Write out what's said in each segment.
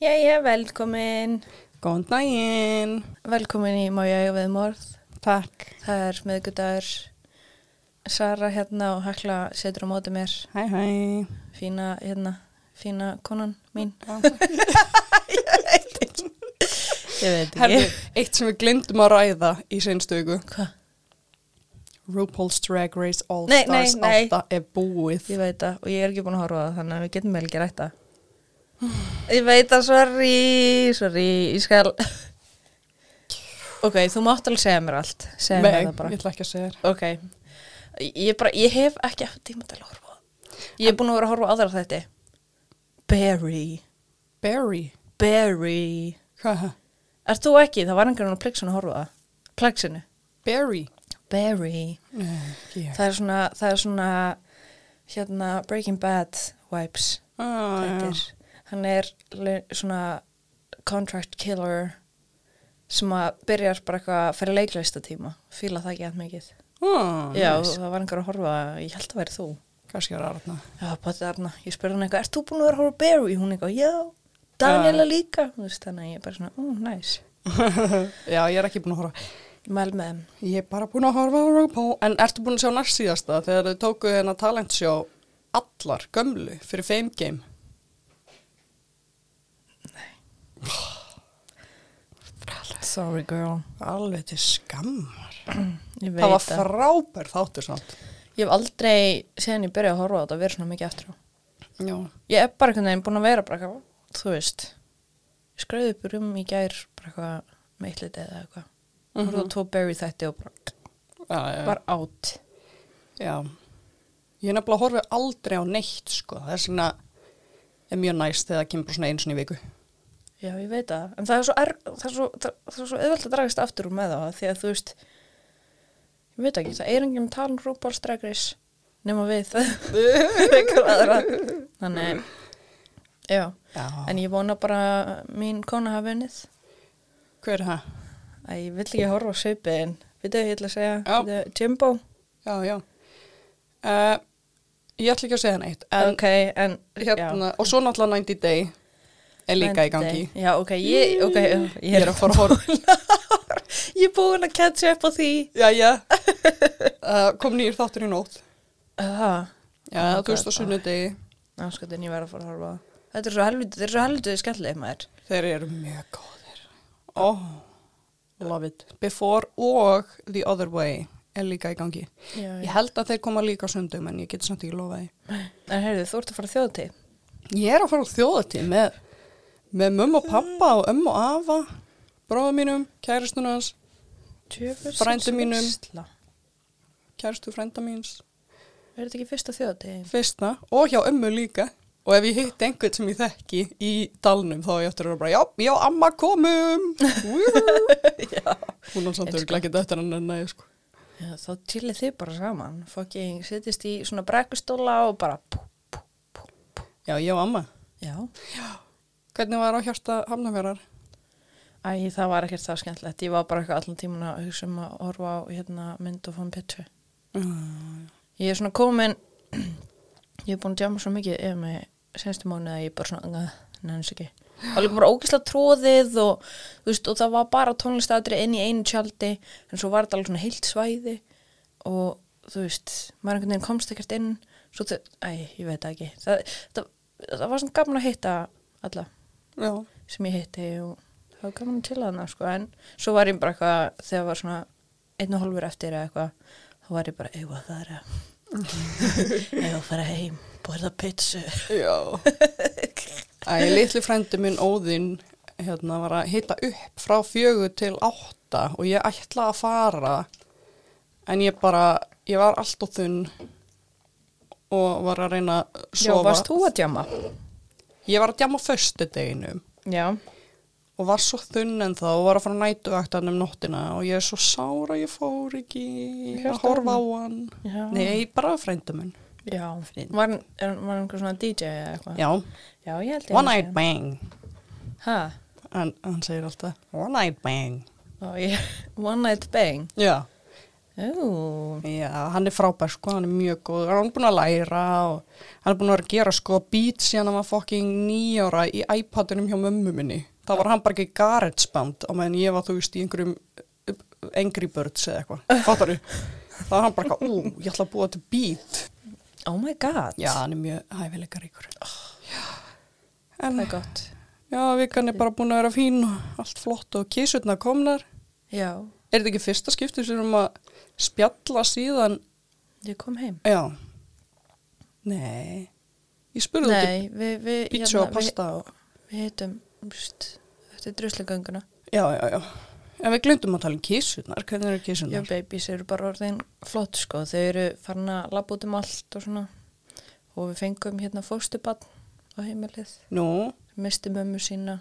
Jæja, velkomin. Góðan daginn. Velkomin í Má ég við morð. Takk. Það er miðgudagur. Sara hérna og Hekla setur á móti mér. Hæ, hæ. Fína, hérna, fína konan mín. Ég veit ekki. Herðu, eitt sem við glindum að ræða í seinstöku. Hvað? RuPaul's Drag Race All Nei, Stars nei, nei. 8 er búið. Ég veit það og ég er ekki búin að horfa það þannig að við getum vel ekki rætt það. Ég veit það, sorry, sorry, ég skal... Ok, þú mátt alveg segja mér allt. Segja mér Nei, það bara. ég ætla ekki að segja þér. Ok, ég, bara, ég hef ekki eftir tíma til að horfa á það. Ég er búin að vera að horfa á aðra þetta. Barry, Barry. Barry. Hvað er það? Er þú ekki? Það var einhvern veginn á plexinu að horfa á það. Plexinu. Barry. Barry. Nei, ekki ég. Það er svona, það er svona, hérna, Breaking Bad vibes. Ah, Þetta er, hann er svona contract killer sem að byrjar bara eitthvað að fyrir leiklæsta tíma. Fíla það ekki að mikið. Ah, Já, nice. það var einhver að horfa, ég held að væri þú. Kannski er aðratna. Já, Patti Arna, ég spurði hann eitthvað, ert þú búin að vera að horfa Barry? Hún eitthvað, já, Daniela líka. Þú veist, þannig að ég er bara svona, ú, næs. Já, ég er ekki búin að horfa. Mæl með þeim. Ég er bara búin að horfa á RuPaul. En ertu búin að sjá næst síðasta þegar þau tóku hérna talentsjó allar gömlu fyrir Fame Game? Sorry girl. Alveg til skammar. Það var frábær þáttur samt. Ég hef aldrei, síðan ég byrjaði að horfa á þetta, verið svona mikið eftir á. Já. Ég er bara einhvern veginn búin að vera bara eitthvað, þú veist, ég skröði upp um í gær bara eitthvað með eitt litið eða eitthvað. Mm -hmm. Mhm. tvo Barry þætti og bara, Já, já, bara átt. já. Ég er nefnilega að horfa aldrei á neitt, sko. Það er svona, er mjög næst þegar það kemur svona einu svona í viku. Já, ég veit það. En það er svo, er, það er svo, svo auðvelt að dragast aftur úr með það, því að þú veist, ég veit ekki, það er tala um Drag Race nema við. Eitthvað aðra. Þannig, já. Já. En ég vona bara mín kona hafi unnið. Hver er það? Æ, ég vill ekki horfa á svipið en, veit þau, ég ætla að segja, Já. Jimbo. Já, já. Uh, ég ætla ekki að segja neitt. En ok, en, hérna, og svo náttúrulega 90 Day er líka í gangi. Já, ok, ég, ok, ég, Ég er að fara að horfa. ég er búin að catcha upp á því. Já, já. Uh, kom nýr þáttur í nótt. Það, Já, Ok, þú veist á sunnudegi. áskotin, ég verð að fara að horfa. Þetta er svo helviti, þetta er svo helviti skemmtileg maður. Þeir eru mjög góðir. Oh, love it. Before og The Other Way er líka í gangi. Já, Ég held að þeir koma líka sundum en ég get samt ekki lofa því. En heyrðu, þú ert að fara þjóðtíð. Ég er að fara á þjóðatíð með, með mömmu og pappa og ömmu og afa, bróða mínum, kæristunars, Frændu mínum. kæristu frænda míns, Er þetta ekki fyrsta þjóðtíð? fyrsta og hjá ömmu líka. Og ef ég hitt einhvern sem ég þekki í dalnum þá er ég eftir að bara, já, já, amma komum. Já. Hún er samt örglega ekki eftir hann en næ, sko. Já, þá chillið þið bara saman. Fokking sittist í svona brekkustóla og bara pú, pú, pú. Já, ég og amma. Já. Hvernig var á hjarta hamnafjörðar? Æ, það var ekkert það skemmtilegt. Ég var bara eitthvað allan tíman að hugsa um að horfa á hérna mynd og fann pitchu. Ég er svona komin, ég er búin að djama svo mikið yfir mig senstu mánuð að ég bara svona, nefnst ekki. Það var líka bara ógislega tróðið og, veist, og það var bara tónlistatri inn í einu tjaldi, en svo var þetta alveg svona heilt svæði og þú veist, maður einhvern veginn komst ekkert inn, svo þau, æ, ég veit það ekki. Það, það, það var svona gaman að hitta alla Já. sem ég hitti og það var gaman til hana sko, en svo var ég bara eitthvað þegar var svona einn og hálfur eftir eða eitthvað þá var ég bara, eigum að fara eigum að fara heim borða pizza Já. Æ, litli frændi minn Óðinn hérna var að hita upp frá fjögur til átta og ég ætla að fara en ég bara, ég var allt og þunn og var að reyna að Já, sofa. varst þú að djama? Ég var að djama föstu deginum Já, og var svo þunn en þá og var að fara nætuvaktan um nóttina og ég er svo sára ég fór ekki að Hjarta horfa á hann. já Nei, bara frændi minn. Já, var, hann- er, var hann einhver svona DJ eða eitthvað? Já, Já, ég held ég one night bang. Hæ? En hann segir alltaf, one night bang. One night bang Já, Ú, Já, hann er frábær sko, hann er mjög góð, hann er búin að læra og hann er búin að gera sko beat síðan hann var fokking nýjára í iPadunum hjá mömmu minni. Það var hann bara ekki GarageBand á meðan ég var þú veist í einhverjum Angry Birds eða eitthvað, fattar þú? Það var hann bara eitthvað, ú, ég ætla að búa til beat. oh my god. Já, hann er mjög hæfileika ríkur. Já, en Það er gott. já, vikan er bara búin að vera fín og allt flott og kísutna komnar. Já, Er þetta ekki fyrsta skipti sem við erum að spjalla síðan ég kom heim. Já. Nei. Ég spurði út í við, pítsu og pasta og... við, við heitum, just, eftir druslugönguna. Já, já, já. En við glundum að tala um kísunar. Hvernig eru Já, kísunar? babies eru bara orðin flott, sko. Þau eru farin að labba út um allt og svona. Og við fengum hérna fóstubann á heimilið. Nú? Misti mömmu sína.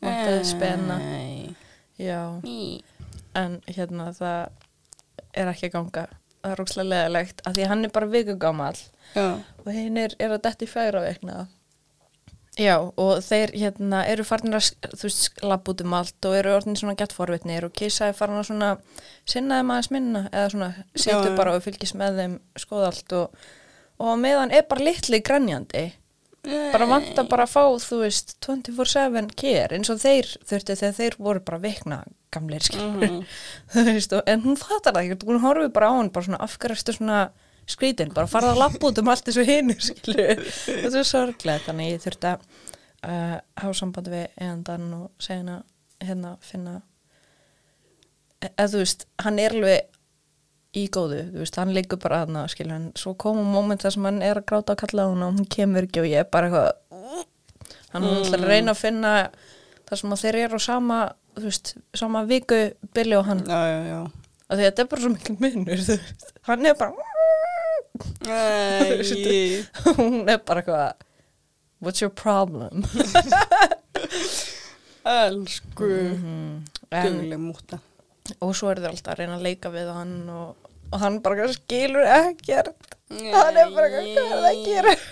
Vantaði spenna. Nei. Já, Ný. En hérna það er ekki að ganga. Það er rókslega leðilegt. Af því að hann er bara vikugamall. Og hinn er, er að detti færa vegna já og þeir hérna eru farin að þú veist lapp út um allt og eru orðin svona gett forvitnir og Kisa er farin að svona sinna þeim aðeins minna eða svona já. bara og fylgist með þeim skoða allt og, og meðan er bara litli grænjandi bara vanta bara að fá þú veist 24-7 kér eins og þeir þurftu þegar þeir voru bara vikna gamleir skilur Mhm. þú veist og en hún fattar það ekki hún horfið bara á hann bara svona afgræstu svona skrítin, bara farða að lappa út um allt þessu hinu, skilju þetta er sorglega, þannig ég þurfti að uh, hafa samband við eðandan og segja hana, hérna finna eða þú veist hann er alveg í góðu þú veist, hann liggur bara þarna, skilju en svo koma moment þar sem hann er að gráta að kalla á hann og hún kemur ekki og ég er bara eitthvað hann er alltaf að reyna að finna þar sem að þeir eru á sama þú veist, sama viku Billy og hann Já, já, já. og því að þetta er bara svo mikil veist. hann er bara Nei. hún er bara eitthvað what's your problem Elsku. en, Dugleg múta. og svo er þau alltaf að reyna að leika við hann og, og hann bara skilur ekkert hann er bara hvað er það að gera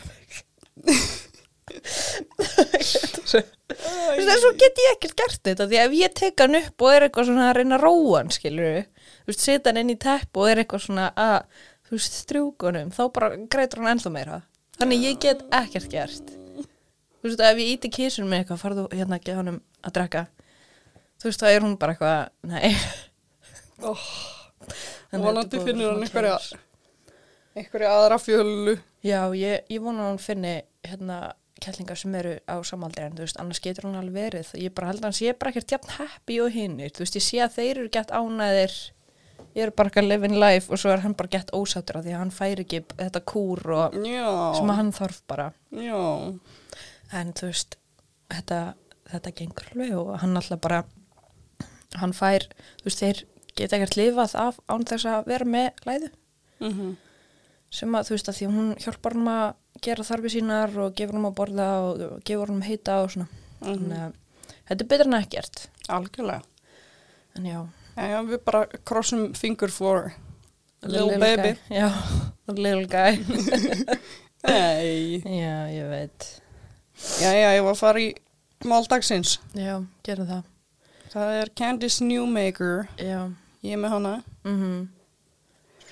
Þú veist, svo get ég ekkert gert þetta því ef ég tek hann upp og er eitthvað svona að reyna að róa hann skilur þú veist, setja hann inn í tepp og er eitthvað svona að þú veist, strjúkunum, þá bara greitur hann ennþá meira. Þannig ég get ekkert gert. Þú veist, ef ég íti kísun með eitthvað, farðu hérna gefa hann að drekka. Þú veist, þá er hún bara eitthvað nei. Oh, vonandi finnur hann einhverja, einhverja aðra fjölu. Já, ég, ég vona hún finni hérna kellingar sem eru á samaldri en þú veist, annars getur hún alveg verið. Ég bara held að hann sé bara ekkert jafn happy og hinnir þú veist, ég sé að þeir eru gett ánæðir ég eru bara ekki að live in life og svo er hann bara gett ósáttur af því að hann fær ekki þetta kúr og Já. sem að hann þarf bara. Já. en þú veist, þetta þetta gengur alveg og hann alltaf bara hann fær, þú veist, þeir geta ekkert lifað af án þess að vera með læðu. Mm sem að þú veist að því að hún hjálpar hann að gera þarfi sínar og gefur hann að borða og, gefur hann að heita og svona þannig að þetta er betra en ekkert Algjörlega. en já, Já, við bara crossum finger for little, baby. guy. já, little guy Nei. já, ég veit Já, já, ég var að fara í máldagsins. já, gerum það Það er Candice Newmaker. já, Ég er með hana. mhm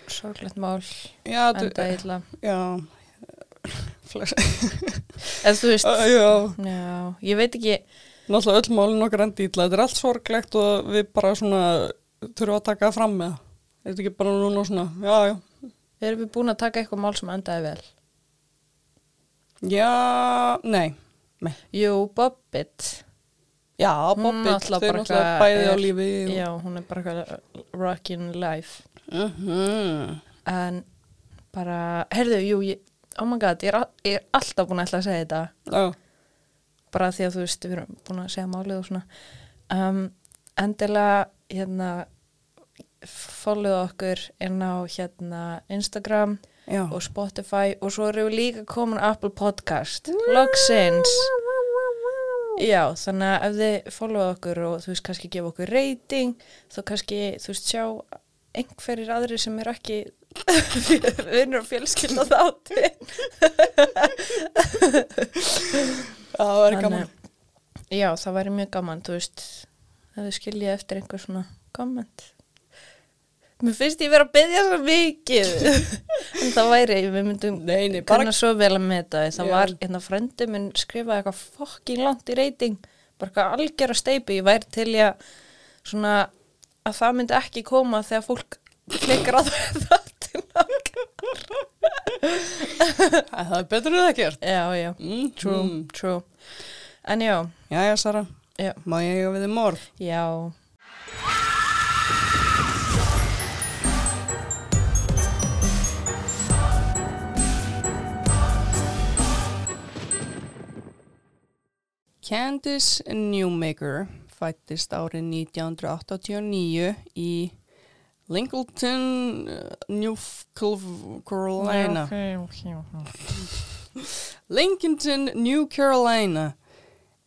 sorglegt mál, Já, enda illa Já. Eða þú veist, Uh, já. já, ég veit ekki Náttúrulega öll málin okkar endi illa. Þetta er allt sorglegt og við bara svona þurfum að taka það fram með. Þetta er ekki bara núna svona, já, erum við búin að taka eitthvað mál sem endaði vel Já, nei. nei. jú, Bobbit Já, Bobbit, þau bara náttúrulega bæði á er- lífi. og- já, hún er bara rockin' life Mhm. en bara, heyrðu, jú, ég, oh my god, ég er, ég er alltaf búin að ætla að segja þetta. Já, bara því að þú veist, við erum búin að segja málið og svona. Um, endilega hérna follow okkur inn á hérna Instagram já. og Spotify og svo erum við líka komin Apple Podcast loksins. Já, þannig að ef þið follow okkur og þú veist kannski gefa okkur rating þá kannski, þú veist, sjá einhverjir aðri sem er ekki vinnur og fjölskylda þátti það væri gaman. já, það væri mjög gaman, þú veist ef þið skiljið eftir einhver svona komment Mér finnst ég vera að byggja svo mikið En það væri, við myndum nei, bara svo vel að meta. Það Já. var, hérna frendi minn skrifaði eitthvað fokking langt í reyting bara eitthvað algjör að steipi ég væri til ég að svona að það myndi ekki koma þegar fólk klikkar á það það er betur en það gert. Já, já, Mm, true, mm. true En já, Jæja, Sara, já, má ég eiga við þið morð? já Candice Newmaker fættist árið 1989 í Lincoln, uh, New Carolina. Lincoln, New Carolina.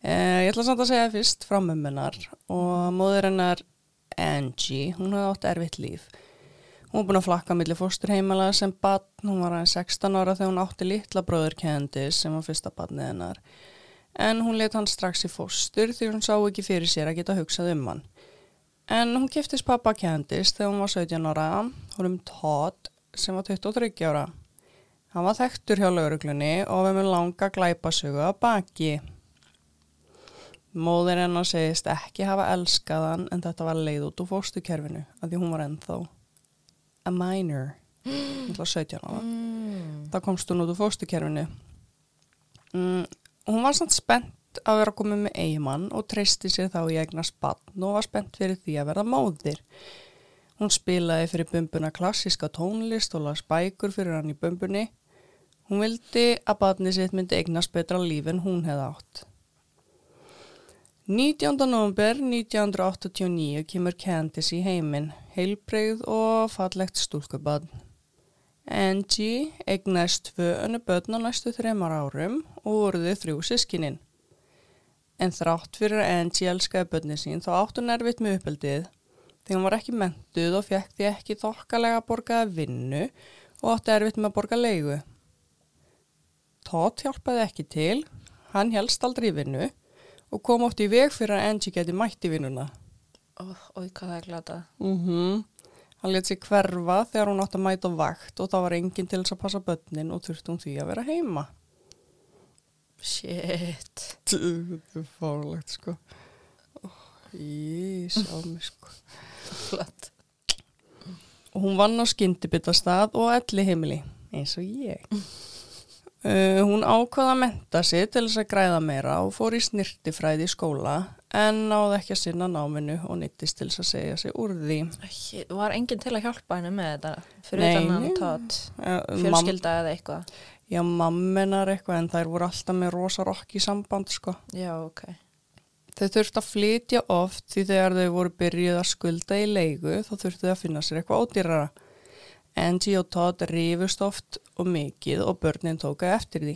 Eh, ég ætla samt að segja fyrst frá mömmunar og móður hennar Angie, hún hafði átt erfitt líf. Hún var búin að flakka millir fósturheimala sem barn, hún var aðeins 16 ára þegar hún átti litla bróður Candice sem var fyrsta barnið hennar. En hún let hann strax í fóstur því hún sá ekki fyrir sér að geta hugsað um hann. En hún giftist pappa Candice þegar hún var 17 ára, hún um Todd sem var 23 ára. Hann var þekktur hjá lauruglunni og við með langa glæpasögu að baki. Móðir hennar segist ekki hafa elskað hann en þetta var leið út úr fóstukerfinu að því hún var ennþá a minor, alltaf 17 ára. mm. Það komst hún út úr fóstukerfinu. Mm, hún var samt spennt að vera komið með eigimann og treysti sér þá í eigna spann og var spennt fyrir því að verða móðir. Hún spilaði fyrir bumbuna klassiska tónlist og las bækur fyrir hann í bumbunni. Hún vildi að badni sitt myndi eignast betra líf en hún hefði átt. 19. november 1989 kemur Candice í heiminn, heilbreyð og fallegt stúlkubad. Angie eignast tvö önnu börn á næstu þreymar árum og voruði þrjú sískininn. En þrátt fyrir að Angie elskaði börni sín þá átt hún erfitt með uppeldið því hún var ekki mentuð og fekk því ekki þokkalega borgaða vinnu og átti erfitt með að borga leigu. Todd hjálpaði ekki til, hann helst aldrei vinnu og kom oft í veg fyrir að Angie geti mætt í vinnuna. Ó, ói, hvað það er glata Mm Hann let sér hverfa þegar hún átti að mæta vakt og það var enginn til þess að passa börnin og þurfti hún því að vera heima. Shit Þetta er fárlegt sko. Í, sá mig sko. Flott Og hún vann á skyndibitastað og elli heimili, eins og ég. Uh, hún ákvaða að menta sig til þess að græða meira og fór í snirtifræði í skóla en náði ekki að sinna náminu og nýttist til þess að segja sig úr því. Var enginn til að hjálpa henni með þetta fyrir Nei, utan hann tótt mam- fjölskylda eða eitthvað Já, mammenar eitthvað en þær voru alltaf með rosa rokki samband sko. Já, ok Þau þurftu að flytja oft því þegar þau voru byrjuð að skulda í leigu þá þurftu þau að finna sér eitthvað ódýrara. Angie og Todd rífust oft og mikið og börnin tóka eftir því.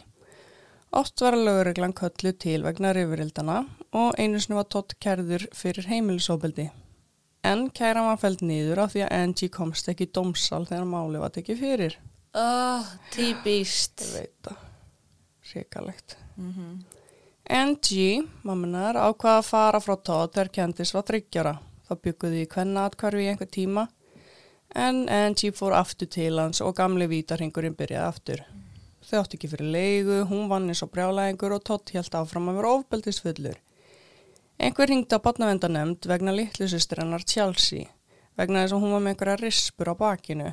Oft var lögreglan köllu til vegna rifurildana og einu sinni var Todd kærður fyrir heimilisóbeldi. En kæran var fælt niður af því að Angie komst ekki í dómsal þegar máli var tekið fyrir. Oh, Típist Ég veit það. Ríkalegt. mm Angie, mamminar, ákvaða að fara frá Todd þegar Candice var þryggjara. Það bygguði í hvenna atkvarfi í einhver tíma en Angie fór aftur til hans og gamli vítarhingurinn byrjaði aftur. Þau átti ekki fyrir leigu, hún vann eins og brjálæðingur og Todd held áfram að vera ofbeldisfullur. Einhver hringdi á batnavendanemnd vegna litlu hennar Chelsea, vegna þess að hún var með einhverja rispur á bakinu.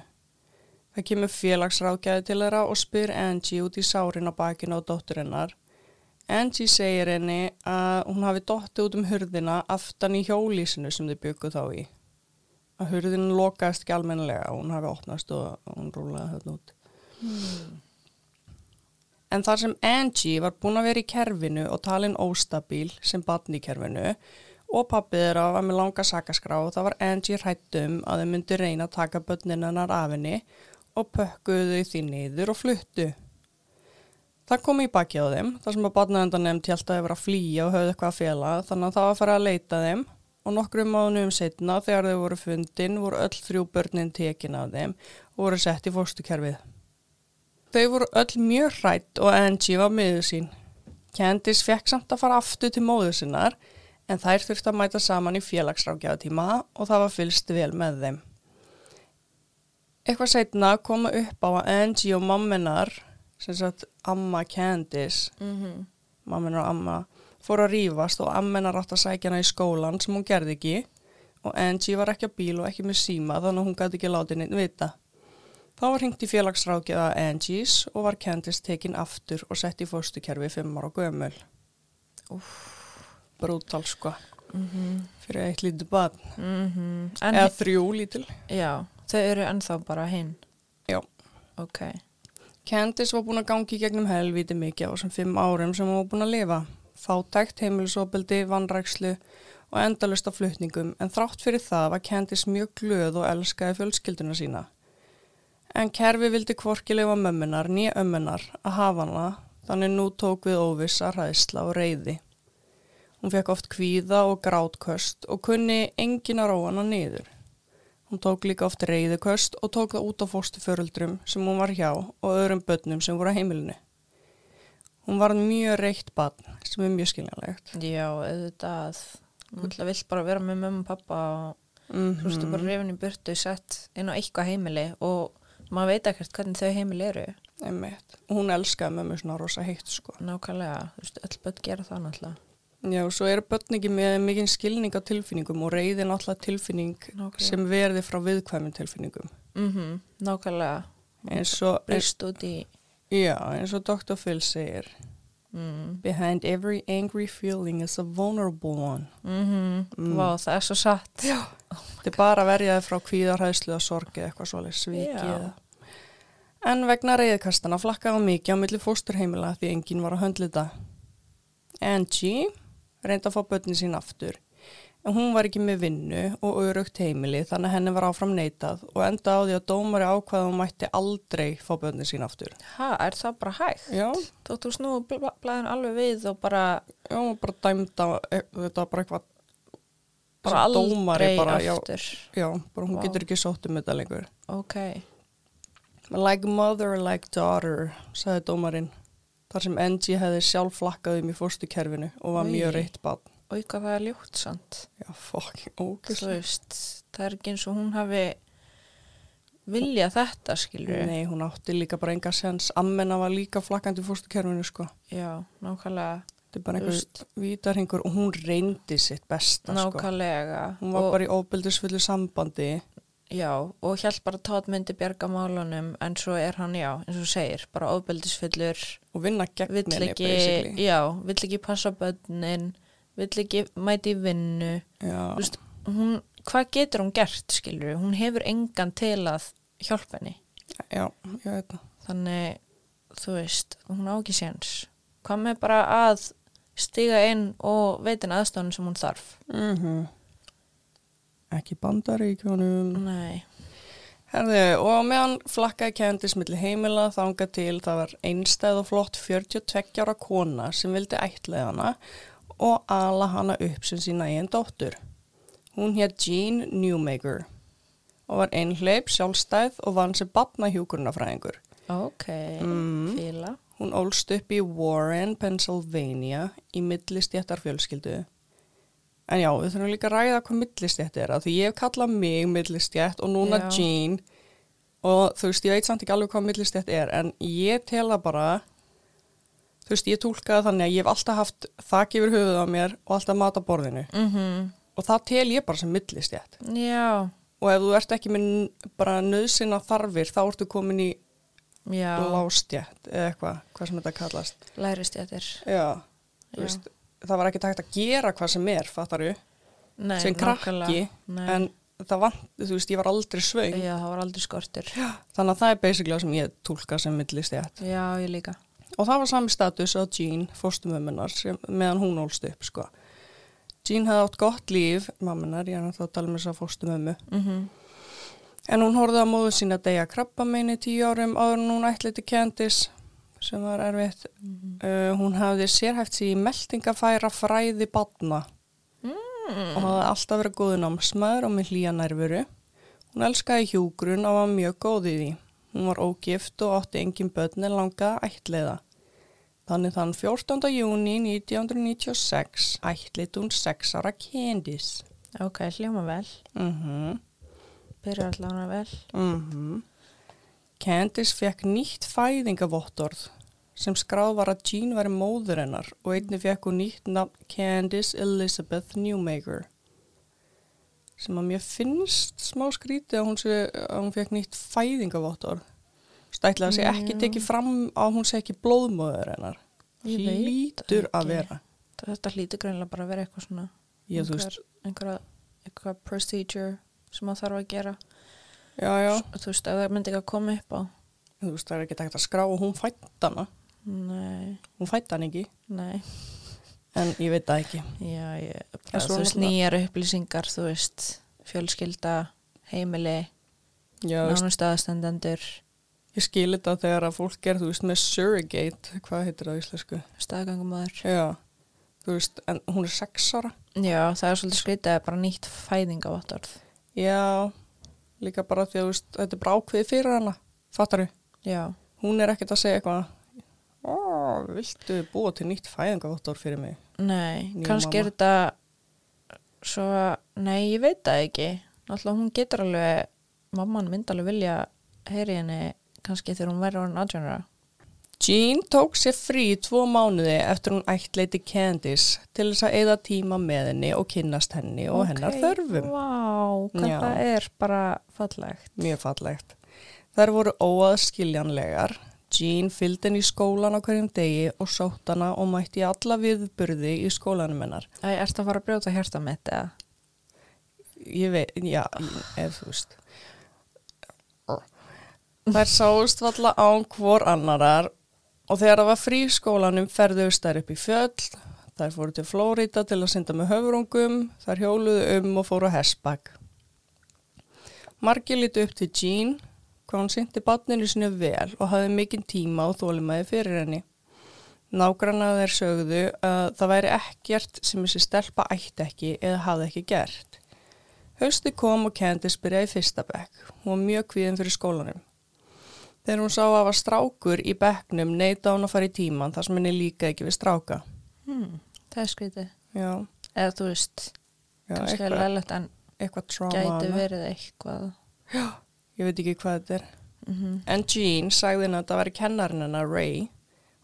Það kemur félagsrákjaði til þeirra og spyr Angie út í sárin á bakinu á dóttur hennar. Angie segir henni að hún hafi dottið út um hurðina aftan í hjólísinu sem þau bygguð þá í. Að hurðin lokaðist ekki almennilega og hún hafi opnast og hún rúlaði þarna út. En þar sem Angie var búin að vera í kerfinu og talin óstabíl sem batn í kerfinu og pappið þeirra var með langa sakaskrá og það var Angie hrættum að þau myndi reyna að taka börnin hennar af henni og pökkuðu því niður og fluttu. Það kom í baki á þeim, þar sem að barnaðendan nefnd hjálta að vera að flýja og höfðu eitthvað að fjela, þannig að það var að fara að leita þeim og nokkrum mánuðum setna þegar þau voru fundin voru öll þrjú börnin tekin af þeim og voru sett í fórstukerfið. Þau voru öll mjög hrætt og Angie var miður sín. Candice fekk samt að fara aftur til móður sinnar en þær þurfti að mæta saman í félagsrákjáðtíma og það var fylst vel með þeim. Eitthvað setna koma upp á að Angie og mamminar, sem sagt amma Candice, mm mamminar og amma, fóru að rífast og amminar átt að sækja hana í skólan sem hún gerði ekki og Angie var ekki á bíl og ekki með síma þannig að hún gæti ekki látið neitt vita. Þá var hringt í félagsrákjaða Angie's og var Candice tekin aftur og sett í fóstukerfi fimm ára gömul. Brútal sko, Mhm. fyrir eitt lítið bad, En, eða þrjú lítil. já, þau eru ennþá bara hinn. Já. Ok. Candice var búin að gangi í gegnum helvíti mikið á þessum fimm árum sem hún var búin að lifa. Fátækt, heimilisopildi, vannrækslu og endalust á flutningum en þrátt fyrir það var Candice mjög glöð og elskaði fjölskylduna sína. En kerfi vildi kvorkilega mömmunar, nýja ömmunar að hafa hana þannig nú tók við óvissa, ræðsla og reyði. Hún fekk oft kvíða og grátköst og kunni engin að róa hana niður. Hún tók líka oft reyðuköst og tók það út á fóstuföruldrum sem hún var hjá og öðrum börnum sem voru á heimilinu. Hún var mjög reykt barn sem er mjög skiljanlegt. Já, auðvitað. Þú ætla vill bara vera með mömmu og pappa og Mm þú veist, bara reyfin í burtu sett inn á eitthvað heimili og maður veit ekkert hvernig þau heimili eru. Einmitt. Hún elskaði mömmu svona rosa heitt sko. Nákvæmlega, þú veist, öll börn gera það náttúrulega. Já, og svo eru börn ekki með mikinn skilning á tilfinningum og reyði náttúrulega tilfinning Nákvæmlega. sem verði frá viðkvæmum tilfinningum. Mm nákvæmlega. Eins og, eins, Brist út í, já, eins og Dr. Phil segir, mm, behind every angry feeling is a vulnerable one. mm Mm. Vá, það er svo satt. Já. Þetta er bara að verja þið frá kvíðarhæðslu og sorgi eitthvað svolítið svikið. En vegna reyðkastana flakkaði mikið á milli fósturheimila því enginn var að höndla þetta. Angie reyndi að fá börnin sín aftur. En hún var ekki með vinnu og örugt heimili þannig að henni var áfram neitað og enda á því að dómari ákvaða að hún mætti aldrei fá börnin sín aftur. Ha, er það bara hægt? Já, Þótt þú snúi bl blæðin alveg við og bara, já, hún bara dæmda, e, þetta var bara eitthvað, bara aldrei bara, já. aftur. já, bara hún Vá. getur ekki sótt um þetta lengur. Ok. Like mother, like daughter, sagði dómarinn. Þar sem Angie hefði sjálf flakkað um í fórstukerfinu og var Oj. mjög reitt bann. Og eitthvað það er ljótt samt. Já, fucking Þú ógæslega. veist, það er ekki eins og hún hafi viljað þetta, skilur Nei, hún átti líka bara enga sens. Ammena var líka flakkandi í fórstukerfinu, sko. Já, nákvæmlega, Þetta er bara Þú einhver vítarhingur og hún reyndi sitt besta, sko. nákvæmlega. Hún var og, bara í óbyldisfullu sambandi. Já, og hjælt bara Todd myndi bjarga málunum, en svo er hann, já, eins og segir, bara ofbeldisfullur, og vinna gegn henni, basically. já, vill ekki passa bönnin, vill ekki mæti vinnu. Veist, hún, hvað getur hún gert, skilur Hún hefur engan til að hjálpa henni. já, ég veit það. Þannig, þú veist, hún á ekki séns. Hvað með bara að stiga inn og veitin aðstofnum sem hún þarf? Mm Ekki bandaríkjónum. Nei. Herði, og meðan flakkaði kendis milli heimila þanga til það var einstæð og flott 42 ára kona sem vildi ætlaði hana og ala hana upp sem sína eigin dóttur. Hún hér Jean Newmaker og var einhleip, sjálfstæð og vann sem batnahjúkurnafræðingur. Ok, Mm. fíla. Hún ólst upp í Warren, Pennsylvania í millistjættar fjölskyldu. En já, við þurfum líka að ræða hvað millistjætt er að því ég hef kallað mig millistjætt og núna Já. Jean og þú veist, ég veit samt ekki alveg hvað millistjætt er en ég tel að bara þú veist, ég tólkaði þannig að ég hef alltaf haft þak yfir höfuð á mér og alltaf mat á borðinu. Mm og það tel ég bara sem millistjætt Já, og ef þú ert ekki með bara nöðsina þarfir þá ertu komin í lástjætt eða eitthvað, hvað sem þetta kallast. Lærist ég þér. Já, þú veist, það var ekki takt að gera hvað sem er, fattaru, Nei, sem krakki, en það vant, þú veist, ég var aldrei svöng, Já, það var aldrei skortur. þannig að það er basically það sem ég tólka sem millistjætt. Já, ég líka. Og það var sami status á Jean, fóstumömmunar, sem, meðan hún ólst upp, sko. Jean hafði átt gott líf, mammunar, ég er náttúrulega að tala með þess að fóstumömmu, Mm en hún horfði á móðu sína að deyja krabba meini tíu árum áður en hún ætli til Candice, sem var erfitt. Uh, hún hafði sérhæft sér í meldingafæra fræði badna. Mm. og hafði alltaf verið góðu námsmaður og með hlýja nærveru. Hún elskaði hjúgrun og var mjög góð í því. Hún var ógift og átti engin börn en langaði að ættleiða. Þannig þann 14. júni 1996 ættleitt hún 6 ára Candice. Ok, hljóma vel. Mm Byrjar allavega vel. -hmm. Candice fekk nýtt fæðingavottorð sem skráð var að Jean væri móður hennar og einni fekk hún nýtt nafn Candice Elizabeth Newmaker sem að mér finnst smá skrítið að hún, sé, að hún fekk nýtt fæðingavottorð. Stætlega að sé ekki Já. tekið fram að hún sé ekki blóðmóður hennar. Hlýtur að vera. Þetta hlýtur greinlega bara að vera eitthvað svona þú einhver, einhverja, einhverja procedure sem það þarf að gera já já. Þú veist, ef það myndi ekki að koma upp á. Þú veist það er ekki hægt að skrá og hún fætt hana. Nei, hún fætt hann ekki. Nei. En ég veit það ekki. Já, ég, bara, þú veist, náttúrulega- nýjar upplýsingar, þú veist, fjölskylda, heimili, nánust aðstendendur, ég skil þetta þegar að fólk er þú veist með surrogate hvað heitir það á íslensku? Staðgangumæður. já, þú veist, en hún er sex ára. Já, það er svolítið skrítið að bara nýtt fæðingavottorð. já, líka bara því að veist, þetta er bara ákveðið fyrir hana fattar þau, hún er ekkert að segja eitthvað. Ó, viltu búa til nýtt fæðingavottor fyrir mig? Nei, Nýja kannski er þetta svo, nei, ég veit það ekki. Náttúrulega hún getur alveg, mamman myndi alveg vilja heyri henni kannski þegar hún verður orðin aðjónara. Jean tók sér frí í tvo mánuði eftir hún ættleiti Candice til þess að eyða tíma með henni og kynnast henni og hennar þörfum. Vá, hvað Já. það er bara fallegt. Mjög fallegt. Þær voru óaðskiljanlegar. Jean fylgdi henni í skólan á hverjum degi og sótt hana og mætti alla viðburði í skólanum hennar. Æ, ertu að fara að brjóta hjarta mitt eða? Ég veit, já, ef þú veist. Þær sáust valla án hvor annarar og þegar það var frí skólanum ferðust þær upp í fjöll. Þær fóru til Flórida til að synda með höfrungum, þær hjóluðu um og fóru á hessbakk. Margi lítu upp til Jean, hvað hún syndi batninu sinni vel og hafði mikinn tíma og þólimaði fyrir henni. Nágranna þeir sögðu að það væri ekkert sem þessi stelpa ætti ekki eða hafði ekki gert. Hausti kom og Candice byrjaði fyrsta bekk. Hún var mjög kvíðin fyrir skólanum. Þegar hún sá að var strákur í bekknum neita hún að fara í tíman þar sem henni líka ekki við stráka. Hmm, það er skrítið. Já, Eða þú veist, já kannski er leilegt en gæti verið eitthvað. Ég veit ekki hvað þetta er. Mm En Jean sagði henni að þetta væri kennarinn hennar Ray.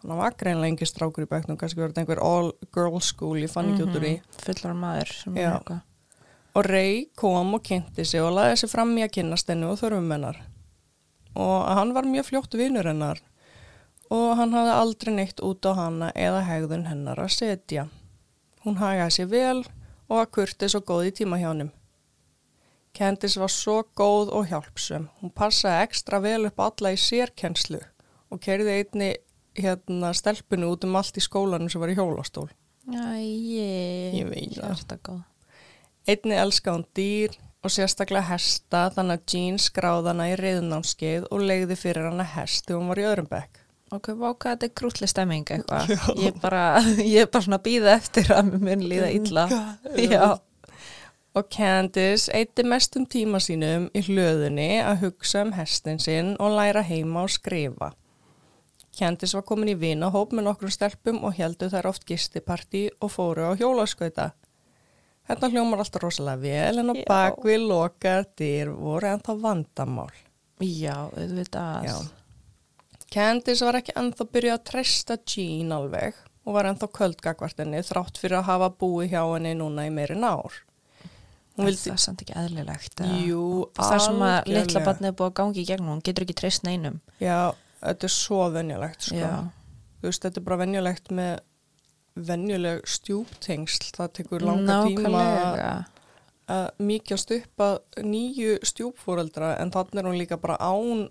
Hann var greinlega engi strákur í bekknum, kannski verið einhver all girl school í fann ekki út úr í. Fullar maður sem Já. er eitthvað. Og Ray kom og kynnti sig og laði sig fram í að kynnast henni og þörfum hennar. Og hann var mjög fljótt vinur hennar og hann hafði aldrei neitt út á hana eða hegðun hennar að setja. Hún hagaði sér vel og var kurtis og góð í tíma hjá honum. Candice var svo góð og hjálpsum. Hún passaði ekstra vel upp alla í sérkennslu og kerði einni hérna stelpunu út um allt í skólanum sem var í hjólastól. Æ, Ég veit það. Einni elskaði hún dýr og sérstaklega hesta þannig að Jean skráði hana í reyðunámskeið og legði fyrir hana hest þegar hún var í öðrum bekk. Ok, váka, þetta er krútli stemming eitthvað. Ég er bara, ég er bara svona að býða eftir að mér mun líða illa. Já. Og Candice eitti mestum tíma sínum í hlöðunni að hugsa um hestin sinn og læra heima og skrifa. Candice var komin í vinahóp með nokkrum stelpum og heldu þær oft gistipartí og fóru á hjólaskauta. Þetta hljómar alltaf rosalega vel en á bakvið lokar dyr voru ennþá vandamál. Já, auðvitað. Já. Candice var ekki ennþá byrjuð að treysta Jean alveg og var ennþá köldgakvart henni þrátt fyrir að hafa búið hjá henni núna í meiri nár. Hún Er vildi, það samt ekki eðlilegt. eða? jú, Það sem að litla barnið er búið að gangi í gegnum, hún getur ekki treyst neinum. Já, þetta er svo venjulegt, sko. Já. Þú veist, þetta er bara venjulegt með venjuleg stjúptengsl. Það tekur langa tíma Nákvæmlega. að mýkjast upp að nýju stjúpfóreldra en þannig er hún líka bara án.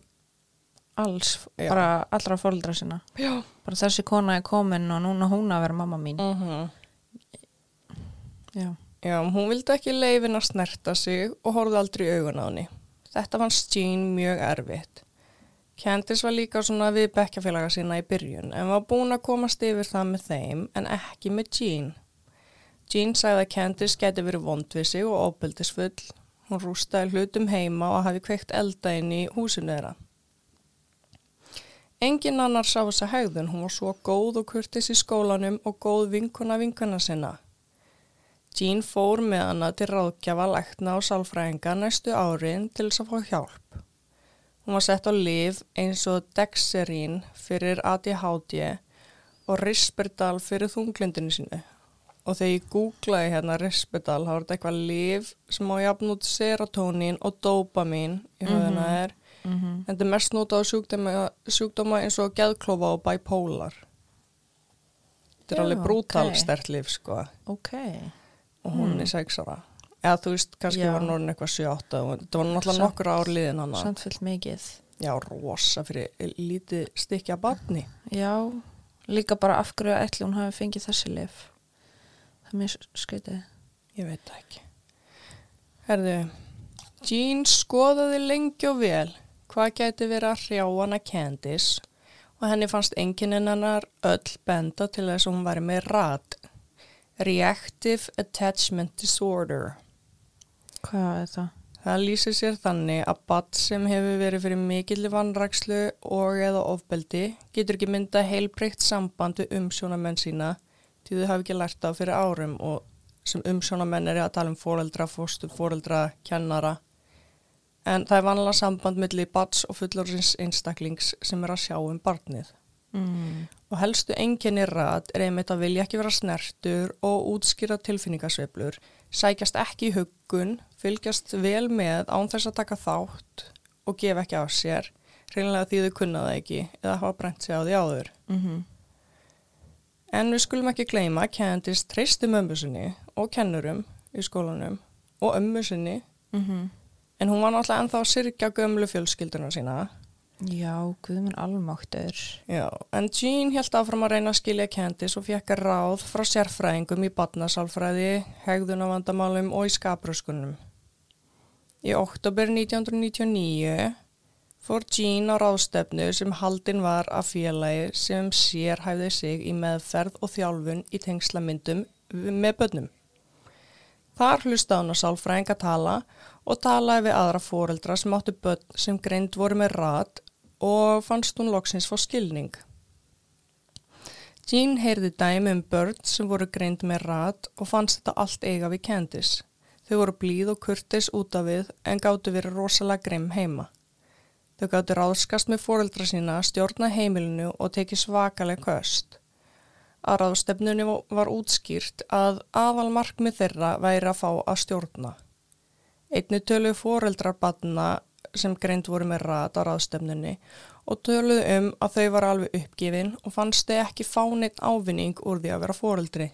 Alls, Já. bara allra fóreldra sinna. Já. Bara þessi kona er komin og núna hún að vera mamma mín. Uh Já. Já, hún vildi ekki leifin að snerta sig og horfði aldrei augun á henni. Þetta fannst Jean mjög erfitt. Candice var líka svona við bekkjafélaga sína í byrjun en var búin að komast yfir það með þeim en ekki með Jean. Jean sagði að Candice geti verið vond við sig og óbyldisfull. Hún rústaði hlutum heima og hafi kveikt elda inn í húsinu þeirra. Engin annar sá þessa hegðun, hún var svo góð og kurtis í skólanum og góð vinkuna vinkuna sinna. Jean fór með hana til ráðgjafa lækna og sálfræðinga næstu árin til þess að fá hjálp. Hún var sett á liv eins og Dexerín fyrir ADHD og Risperdal fyrir þunglindinu sínu. Og þegar ég googlaði hérna Risperdal, þá var þetta eitthvað liv sem á jafn út serotonín og dopamin í höfðuna Mhm. er. Mm -hmm. En þetta er mest notað á sjúkdóma, sjúkdóma eins og geðklófa og bipolar. Þetta er alveg brútal ok. stert liv, sko. Ok. Og hún Hmm. er sex ára. Eða þú veist, kannski Já. var hún orðin eitthvað 7-8 og þetta var náttúrulega nokkur ár liðin hann. Samt fullt mikið. Já, rosa fyrir lítið stykja barni. Já, líka bara af hverju ætli hún hafi fengið þessi lif. Það er mjög skritið. Ég veit ekki. Herðu, Jean skoðaði lengi og vel hvað gæti verið að hrjá hana Candice og henni fannst enginn hennar öll benda til þess að hún væri með RAD, Reactive Attachment Disorder. Hvað er það? Það lýsir sér þannig að badd sem hefur verið fyrir mikilli vannrakslu og eða ofbeldi getur ekki mynda heilbreykt samband við umsjónamenn sína því þau hafi ekki lært á fyrir árum og sem umsjónamenn er að tala um fóreldra, fóstu, fóreldra, kennara. En það er vanlega samband milli badds og fullorðins einstaklings sem er að sjá um barnið. Mm. Og helstu enginni rætt er einmitt að vilja ekki vera snertur og útskýra tilfinningasveiflur, sækjast ekki í huggun, fylgjast vel með án þess að taka þátt og gefa ekki á sér, reynilega því þau kunna það ekki eða hafa brent sig á því áður. Mm En við skulum ekki gleyma að Candice treysti mömmu sinni og kennurum í skólanum og ömmu sinni, Mhm. en hún var náttúrulega ennþá að syrkja gömlu fjölskylduna sína. Já, guð minn almáttur. Já, en Jean held áfram að reyna að skilja Candice og fekk ráð frá sérfræðingum í badnasálfræði, hegðunavandamálum og í skapröskunum. Í oktober 1999 fór Jean á ráðstefnu sem haldin var af félagi sem sérhæfði sig í meðferð og þjálfun í tengslamyndum með börnum. Þar hlusta hann á sálfræðing að tala og talaði við aðra fóreldra sem áttu börn sem greind voru með rat og fannst hún loksins fá skilning. Jean heyrði dæmi um börn sem voru greind með rat og fannst þetta allt eiga við Candice. Þau voru blíð og kurtis út af við en gáttu verið rosalega grimm heima. Þau gáttu ráðskast með fóreldra sína, stjórna heimilinu og tekið svakaleg köst. Að ráðstefnunni var útskýrt að aðal markmið þeirra væri að fá að stjórna. Einni töluðu fóreldrar badna sem greind voru með rat á ráðstefnunni og töluðu um að þau var alveg uppgifin og fannst þau ekki fá neitt ávinning úr því að vera fóreldri.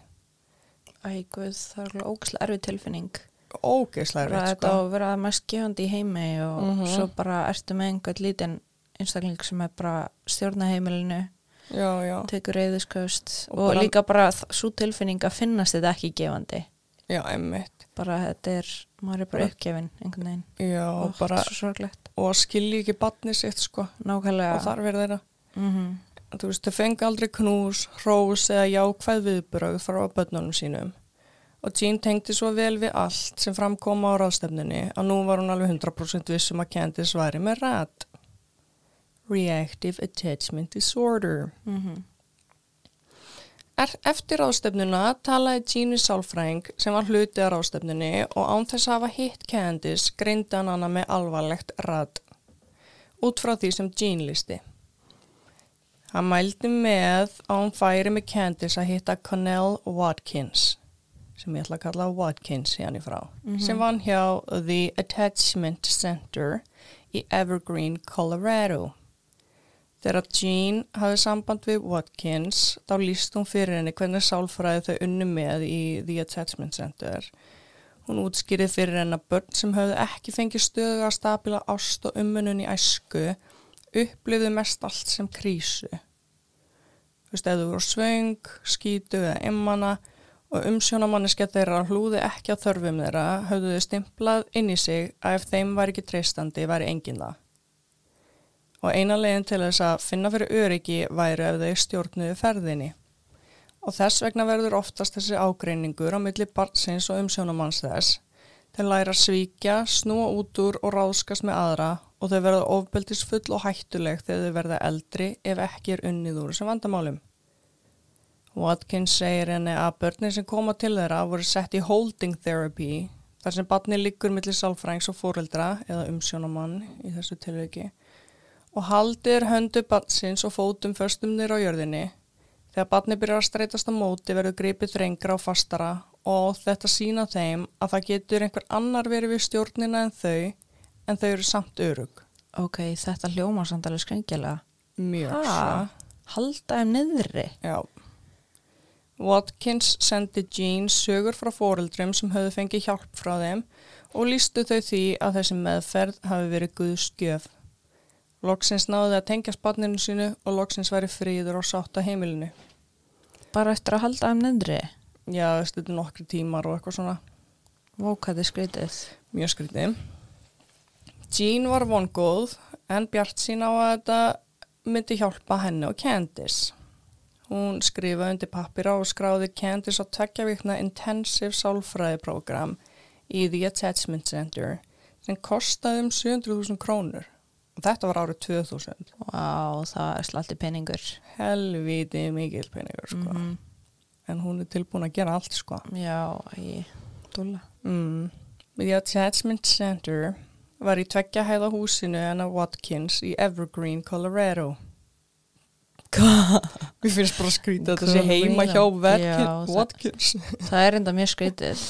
Æ, guð, það er alveg ógæslega erfið tilfinning. Ógeðslega Bara rétt þetta sko. að vera mest gefandi í heimi og Mhm. svo bara ertu með einhvern lítinn einstakling sem er bara stjórna heimilinu, Já, já, tekur reyðiskaust Og og, bara- líka bara svo tilfinning að finnast þetta ekki gefandi. já, emmitt. Bara þetta er, maður er bara uppgefin einhvern veginn. Já, og bara, og skilji ekki badni sitt sko Nákvæmlega. og þar verður þeirra. Mhm. Þú veist, þau fengi aldrei knús, hrós eða jákvæð viðbröð frá börnunum sínum. Og Jean tengdi svo vel við allt sem framkom á ráðstefnunni að nú var hún alveg 100% vissum að Candice væri með rætt. Reactive Attachment Disorder. Mhm. Er, eftir ráðstefnuna talaði Jean við sálfræðing sem var hluti af ráðstefnunni og án þess að hafa hitt Candice greindi hann hana með alvarlegt rætt. Út frá því sem Jean listi. Hann mældi með að hún færi með Candice að hitta Connell Watkins, sem ég ætla að kalla Watkins hérna í frá, sem vann hjá The Attachment Center í Evergreen, Colorado. Þegar Jean hafði samband við Watkins, þá líst hún fyrir henni hvernig sálfræði þau unnu með í The Attachment Center. Hún útskýrið fyrir henni að börn sem höfðu ekki fengið stöðu að stabila ást og ummunun í æsku upplifðu mest allt sem krísu. Þú veist, eða þú voru svöng, skítu eða emmana og umsjónamanniske þeirra hlúði ekki á þörfum þeirra höfðu þau stimplað inn í sig að ef þeim var ekki treystandi væri engin það. Og eina leginn til þess að finna fyrir öryggi væri ef þau stjórnuðu ferðinni. Og þess vegna verður oftast þessi ágreiningur á milli barnsins og umsjónamanns þess Þeir læra svíkja, snúa út úr og ráðskast með aðra og þau verða ofbeldisfull og hættuleg þegar þau verða eldri ef ekki er unnið úr þessum vandamálum. Watkins segir henni að börnin sem koma til þeirra voru sett í holding therapy þar sem barni liggur millir sálfrængs og fóreldra eða umsjónamann í þessu tilviki og haldir höndu batsins og fótum föstum nýra á jörðinni. Þegar batni byrjar að streytast á móti verður gripið þrengra og fastara og þetta sína þeim að það getur einhver annar verið við stjórnina en þau en þau eru samt örug. Ok, þetta hljóma samt alveg skrengilega. Mjög svo. Halda þeim niðri. Já. Watkins sendi Jean sögur frá foreldrum sem höfðu fengið hjálp frá þeim og lístu þau því að þessi meðferð hafi verið Guðs gjöf. Loksins náði að tengja spanninu sínu og loksins væri fríður og sátt á heimilinu. Bara eftir að halda þeim niðri. Já, er nokkri tímar og eitthvað svona Vókaði skreitið. mjög skrítið. Jean var vongóð en bjart sín á að þetta myndi hjálpa henni og Candice. Hún skrifaði undir pappira og skráði Candice á tveggja vikna intensive sálfræðiprógram í The Attachment Center sem kostaði um 700.000 krónur og þetta var árið 2000. Vá, það er slatti peningur. Helviti mikil peningur sko. Mhm. En hún er tilbúin að gera allt sko. Já, ég dúla. Mm. The Attachment Center var í tveggja hæða húsinu en að Watkins í Evergreen, Colorado. Hvað? Mér finnst bara að skrýta þetta sé heima hjá Já, Verkin, það- Watkins. Það er enda mjög skreitið.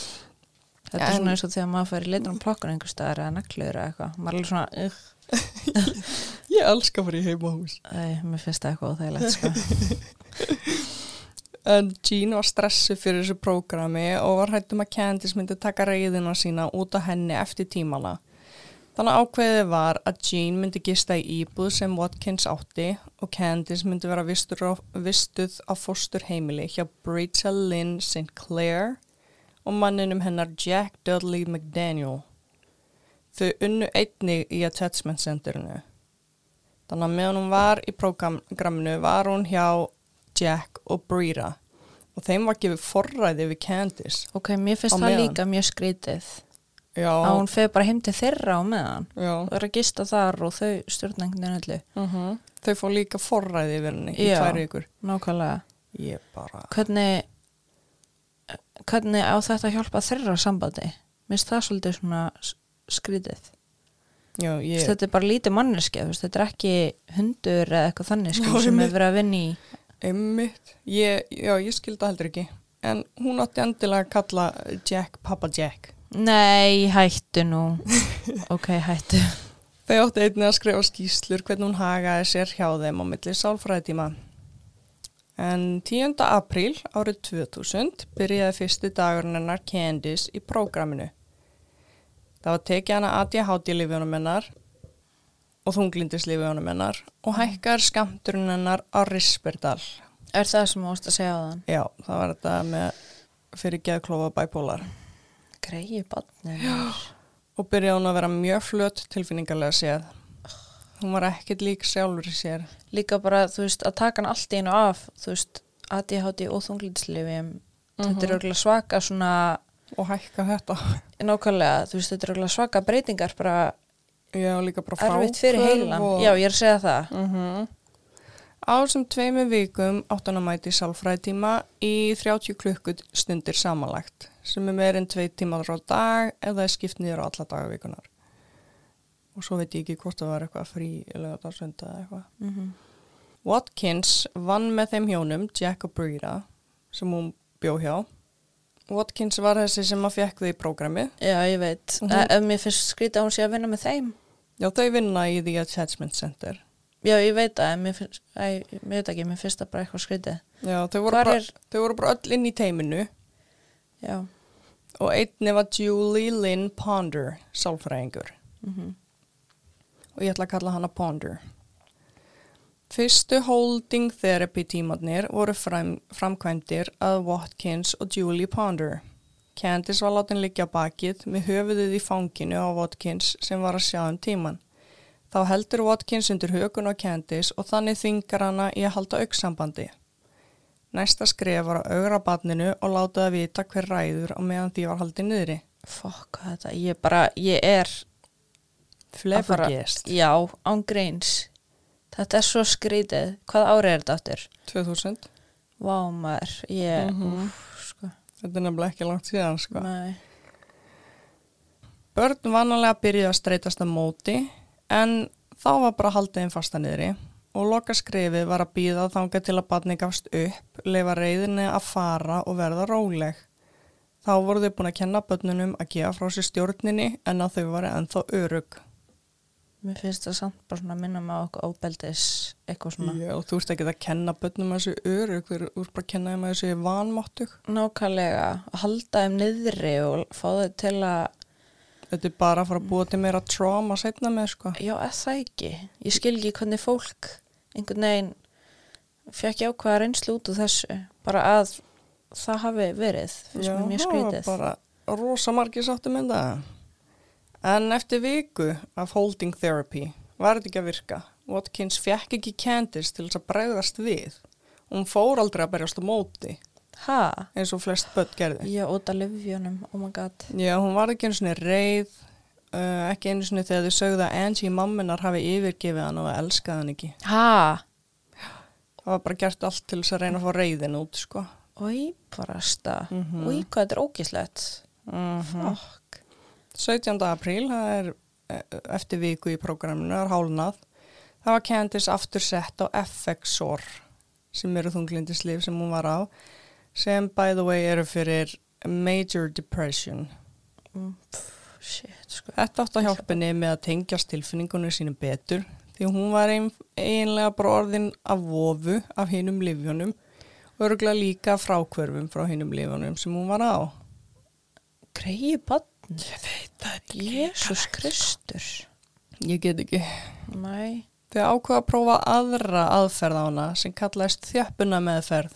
Þetta er En- svona eins og þegar maður fyrir litur um plokkar einhver staðar eða neklur eða eitthvað. Maður er svona, ugh, Ég elska að fara í heimahús. Æ, mér finnst það eitthvað óþægilegt, sko. En Jean var stressu fyrir þessu prógrami og var hættum að Candice myndi taka reyðina sína út á henni eftir tímala. Þannig ákveðið var að Jean myndi gista í íbúð sem Watkins átti og Candice myndi vera vistuð á fóstur heimili hjá Rachel Lynn St. Clair og manninum hennar Jack Dudley McDaniel. Þau unnu einnig í Attachment Centerinu. Þannig að meðan hún var í prógraminu var hún hjá Jack og Brita og þeim var gefið forræði við Candice. Ok, mér finnst það líka mjög skrítið. Já, Að hún feð bara heim til þeirra á meðan. já. Og er að gista þar og þau veginn öllu. Uh Þau fá líka forræði við henni í Já. tvær ykkur. Nákvæmlega. Ég bara... Hvernig, hvernig á þetta hjálpa þeirra sambandi? Mér finnst það svolítið svona skrítið. Já, ég... Þetta er bara lítið veist, þetta er ekki hundur eða eitthvað þannig Já, sem einmitt. er verið að vinna í. Einmitt. Ég, já, ég skildi heldur ekki. En hún átti endilega að kalla Jack Papa Jack. Nei, hættu nú. ok, hættu. Þau átti einnig að skrifa skýslur hvernig hún hagaði sér hjá þeim á milli sálfræðitíma. En 10. apríl árið 2000 byrjaði fyrsti dagurinn hennar Candice í prógraminu. Það var tekið hana ADHD-lífjónum hennar og þunglindislífjónum hennar og hækkar skamturinn hennar á Risperdal. Er það sem þú varst að segja á þann? Já, það var þetta með fyrir geðklofa bæpólar. Greiði barnið. Og byrjaði hún að vera mjög flött tilfinningarlega séð. Hún var ekkert lík sjálfur í sér. Líka bara, þú veist, að taka hann allt í einu af, þú veist, ADHD og þunglindslifjum. Þetta er auðvitað svaka svona, og hækka þetta. nákvæmlega, þú veist, þetta er auðvitað svaka breytingar bara Já, bara erfitt fyrir heilan. Já, ég er að segja það. Mm Á þessum tveimur vikum átt hann að mæti í sálfræðitíma í 30 klukkustundir samanlagt sem er meir en tvei tímar á dag eða er skipt niður á alla daga vikunar. Og svo veit ég ekki hvort það var eitthvað frí eða dagsönda eða eitthvað. Mm Watkins vann með þeim hjónum, Jack og Brita, sem hún bjó hjá. Watkins var þessi sem að fekk þau í prógrami. Já, ég veit. Mm hún- Ef mér finnst skrítið að hún sé að vinna með þeim. Já, þau vinna í The Attachment Center. Já, ég veit en mér finnst, æ, ég veit ekki, mér finnst það bara eitthvað skrítið. Já, þau voru, bara, er- þau voru bara öll inn í teiminu Já. og einni var Julie Lynn Ponder, sálfræðingur. Mm Og ég ætla að kalla hana Ponder. Fyrstu holding therapy tímarnir voru fram, framkvæmdir að Watkins og Julie Ponder. Candice var látin liggja bakið með höfuðið í fanginu á Watkins sem var að sjá um tíman. Þá heldur Watkins undir hökun á Candice og þannig þvingar hana í að halda auksambandi. Næsta skref var að augra badninu og láta það vita hver ræður á meðan því var haldið niðri. Fokk, þetta, ég bara, ég er fara- Flabbergast. Já, án greins. Þetta er svo skrítið. Hvað ári er þetta aftur? 2000. Vá, maður, ég, Mhm. úf, sko, Þetta er nefnilega ekki langt síðan, sko. nei. Börn vanalega byrjuði að streytast á móti en Þá var bara haldið einn fasta niðri og loka skrifið var að býða þanga til að badni gafst upp, leifa reyðinni að fara og verða róleg. Þá voru þau búin að kenna börnunum að gefa frá sér stjórninni en að þau var ennþá örug. Mér finnst það samt bara svona að minna á okkur óbeldis eitthvað svona. Já, þú ert ekki að kenna börnum að þessu örug, þú ert bara að kenna þeim að þessu vanmáttug. Nákvæmlega, að halda þeim niðri og fá þau til að, Þetta er bara að fara að búa til meira tráma setna með, sko. já, það ekki. Ég skil ekki hvernig fólk einhvern veginn fekk jákvæða reynslu út úr þessu. Bara að það hafi verið, finnst mér mjög skrítið. var bara rosa margir sáttum en það. En eftir viku af holding therapy var þetta ekki að virka. Watkins fekk ekki Candice til þess að bregðast við. Hún fór aldrei að berjast á móti, Ha? eins og flest börn gerði. Já, út af livjunum, oh my god. Já, hún var ekki einu svona reið, uh, ekki einu svona þegar þau sögðu að Angie mamminar hafi yfirgefið hann og að elskaði hann ekki. Ha? Það var bara gert allt til þess að reyna að fá reiðin út, sko. Ói, barasta. Mm Mhm. Ói, hvað þetta er ógislegt. Mm Fokk. 17. apríl, það er eh, eftir viku í prógraminu, það er hálnað. Það var Candice aftur sett á FX-SOR, sem eru þunglindislif sem hún var á, sem by the way eru fyrir Major Depression. Mm, shit, sko. Þetta átt að hjálpa henni með að tengjast tilfinningunni sínum betur, því hún var ein, einlega bara orðin af vofu af hinum livjónum og örgulega líka frákvörfum frá hinum livjónum sem hún var á. Greiði bann. Ég veit það Jésús Kristur. Ég get ekki. Nei. Þau ákveða að prófa aðra aðferð á hana sem kallaðist þjöppuna meðferð.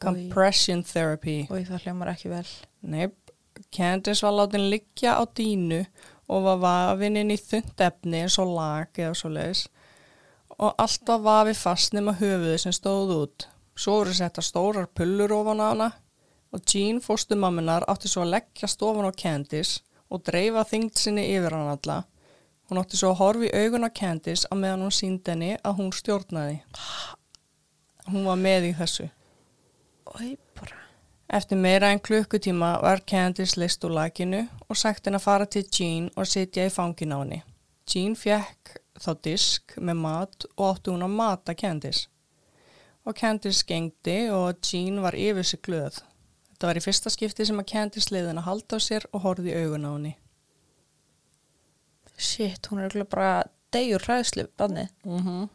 Compression therapy. Ói, það hljómar ekki vel. Nei, Candice var látin liggja á dínu og var vafin inn í þund efni eins og lag eða svo leiðis og allt var vafi fast nema höfuði sem stóð út. Svo voru setta stórar pullur ofan á hana og Jean fóstumamminar átti svo að leggja stofan á Candice og dreifa þyngd sinni yfir hann alla. Hún átti svo að horfa í augun á Candice að meðan hún síndi henni að hún stjórnaði. Hún var með í þessu. Ói, bara. Eftir meira en klukkutíma var Candice list úr lakinu og sagt henni að fara til Jean og sitja í fangin á henni. Jean fekk þá disk með mat og átti hún að mata Candice. Og Candice gengdi og Jean var yfir sig glöð. Þetta var í fyrsta skipti sem að Candice leiði henni að halda á sér og horfði í augun á henni. Shit, hún er örugglega bara degjur hræðslu banni. Mm -hmm.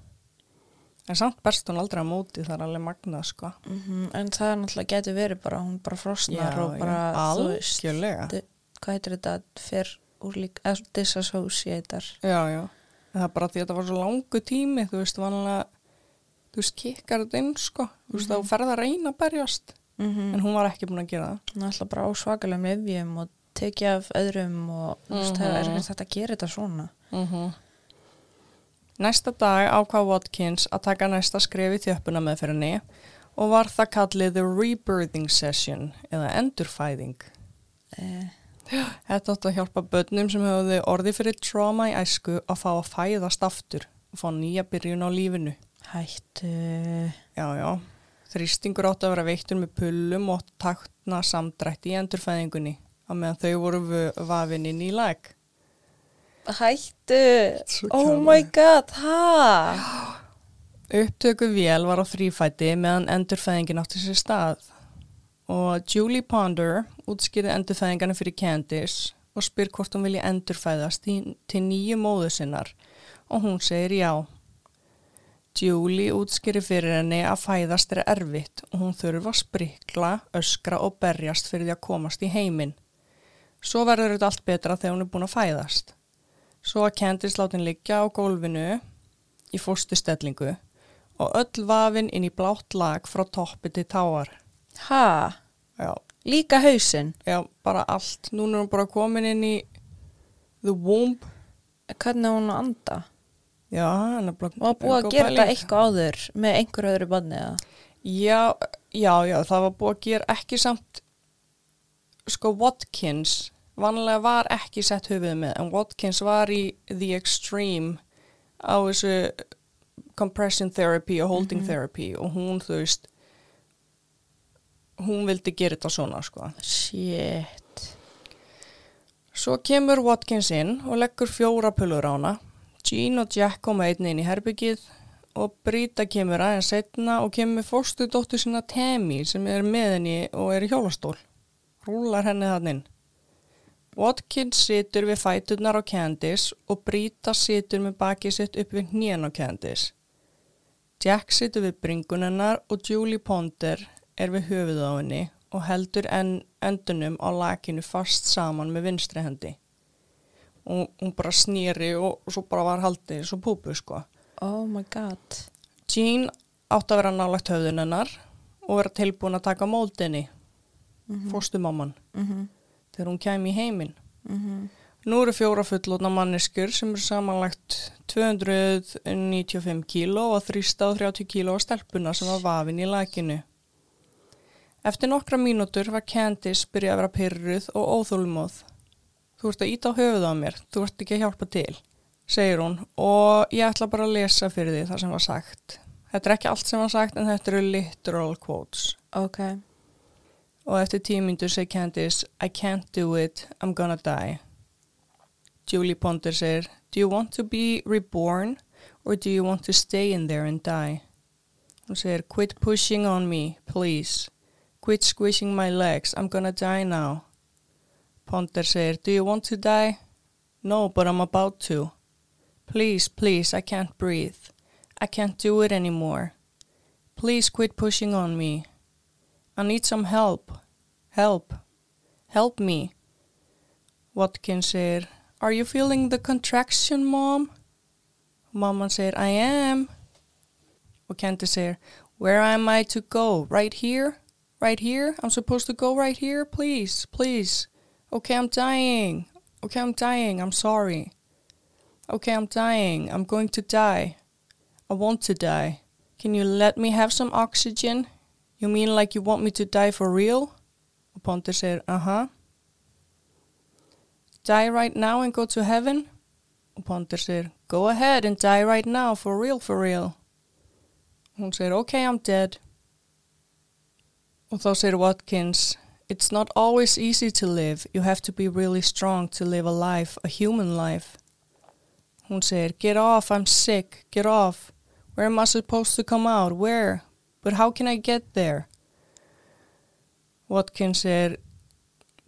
En samt berst hún aldrei á móti, það er alveg magnað sko. Mm En það er náttúrulega getur verið bara, hún bara frosnar og bara, algjörlega. hvað heitir þetta, fer úr líka, eða disassociatar. Já, já. En Það er bara því að þetta var svo langu tími, þú veist, vanlega, þú veist, kikkar þetta inn, sko. Þú veist, þá ferða að reyna að berjast. Mm En hún var ekki búin að gera það. Alltaf bara á svakalegum lefjum og tekið af öðrum og þú veist, það er Mhm. ekkert að gera þetta svona. Næsta dag ákvað Watkins að taka næsta skref í þjöppuna meðferðinni og var það kallið The Rebirthing Session eða endurfæðing. Eh, Þetta átti að hjálpa börnum sem hefðu orði fyrir trauma í æsku að fá að fæðast aftur og fá nýja byrjun á lífinu. hættu, Já, já. Þrýstingur átti að vera veittur með pullum og takna samdrætti í endurfæðingunni að meðan þau voru vö- vafin inn í lag. hættu, oh my god, hæ? Upptöku vél var á þrýfæti meðan endurfæðingin átti sér stað og Julie Ponder útskýrði endurfæðingarna fyrir Candice og spyr hvort hún vilja endurfæðast til nýju móðu sinnar og hún segir já. Julie útskýri fyrir henni að fæðast er erfitt og hún þurfa að sprikla, öskra og berjast fyrir því að komast í heiminn. Svo verður þetta allt betra þegar hún er búin að fæðast. Svo að Candice látin liggja á gólfinu í fórstustellingu og öll vafin inn í blátt lag frá toppi til táar. Hæ? Já, Líka hausinn? já, bara allt. Núna er hún bara komin inn í the womb. Hvernig er hún að anda? Já, hann er bara... Og búið að gera þetta eitthvað áður með einhverju öðru banni eða? Já, já, já, það var búið að gera ekki samt, sko Watkins, vanlega var ekki sett höfuð með, en Watkins var í the extreme á þessu compression therapy og holding therapy og hún, þú veist, hún vildi gera þetta svona, sko. Shit. Svo kemur Watkins inn og leggur fjóra pullur á hana. Jean og Jack koma einn inn í herbyggið og Brita kemur aðeins setna og kemur fórstu dóttur sína Tammy sem er með henni og er í hjólastól. Rúlar henni þann inn. Watkins situr við fæturnar á Candice og Brita situr með bakið sitt upp við hnén á Candice. Jack situr við bringunennar og Julie Ponder er við höfuð á henni og heldur en, endunum á lakinu fast saman með vinstri hendi. Og hún bara snýri og, og svo bara var haldið svo púpu sko. Oh my god. Jean átt að vera nálagt höfðun hennar og vera tilbúin að taka móldinni, mm -hmm. fóstumamman, Mm -hmm. þegar hún kæmi í heiminn. Mm Nú eru fjóra fullotna manneskur sem eru samanlagt 295 kíló og 330 kíló á stelpuna sem var vafin í lakinu. Eftir nokkra mínútur var Candice byrjað að vera pyrruð og óþólumóð. Þú ert að íta á höfuð á mér, þú ert ekki að hjálpa til, segir hún og ég ætla bara að lesa fyrir því það sem var sagt. Þetta er ekki allt sem var sagt en þetta eru literal quotes. Ok. Og eftir tíu mínútur segir Candice, I can't do it, I'm gonna die. Julie Ponder segir, do you want to be reborn or do you want to stay in there and die? Hún segir, quit pushing on me, please. Quit squishing my legs, I'm gonna die now. Ponder segir, do you want to die? No, but I'm about to. Please, please, I can't breathe. I can't do it anymore. Please quit pushing on me. I need some help. Help. Help me. Watkins segir, Are you feeling the contraction, mom? Mamman segir, I am. Og Candice segir, Where am I to go? Right here? Right here? I'm supposed to go right here? Please, please. Okay, I'm dying. Okay, I'm dying. I'm sorry. Okay, I'm dying. I'm going to die. I want to die. Can you let me have some oxygen? You mean like you want me to die for real? Og Ponder segir, uh-huh. Die right now and go to heaven? Ponder segir, go ahead and die right now, for real, for real. Hún segir, okay, I'm dead. Og þá segir Watkins, it's not always easy to live. You have to be really strong to live a life, a human life. Hún segir, get off, I'm sick, get off. Where am I supposed to come out? Where? But how can I get there? Watkins said,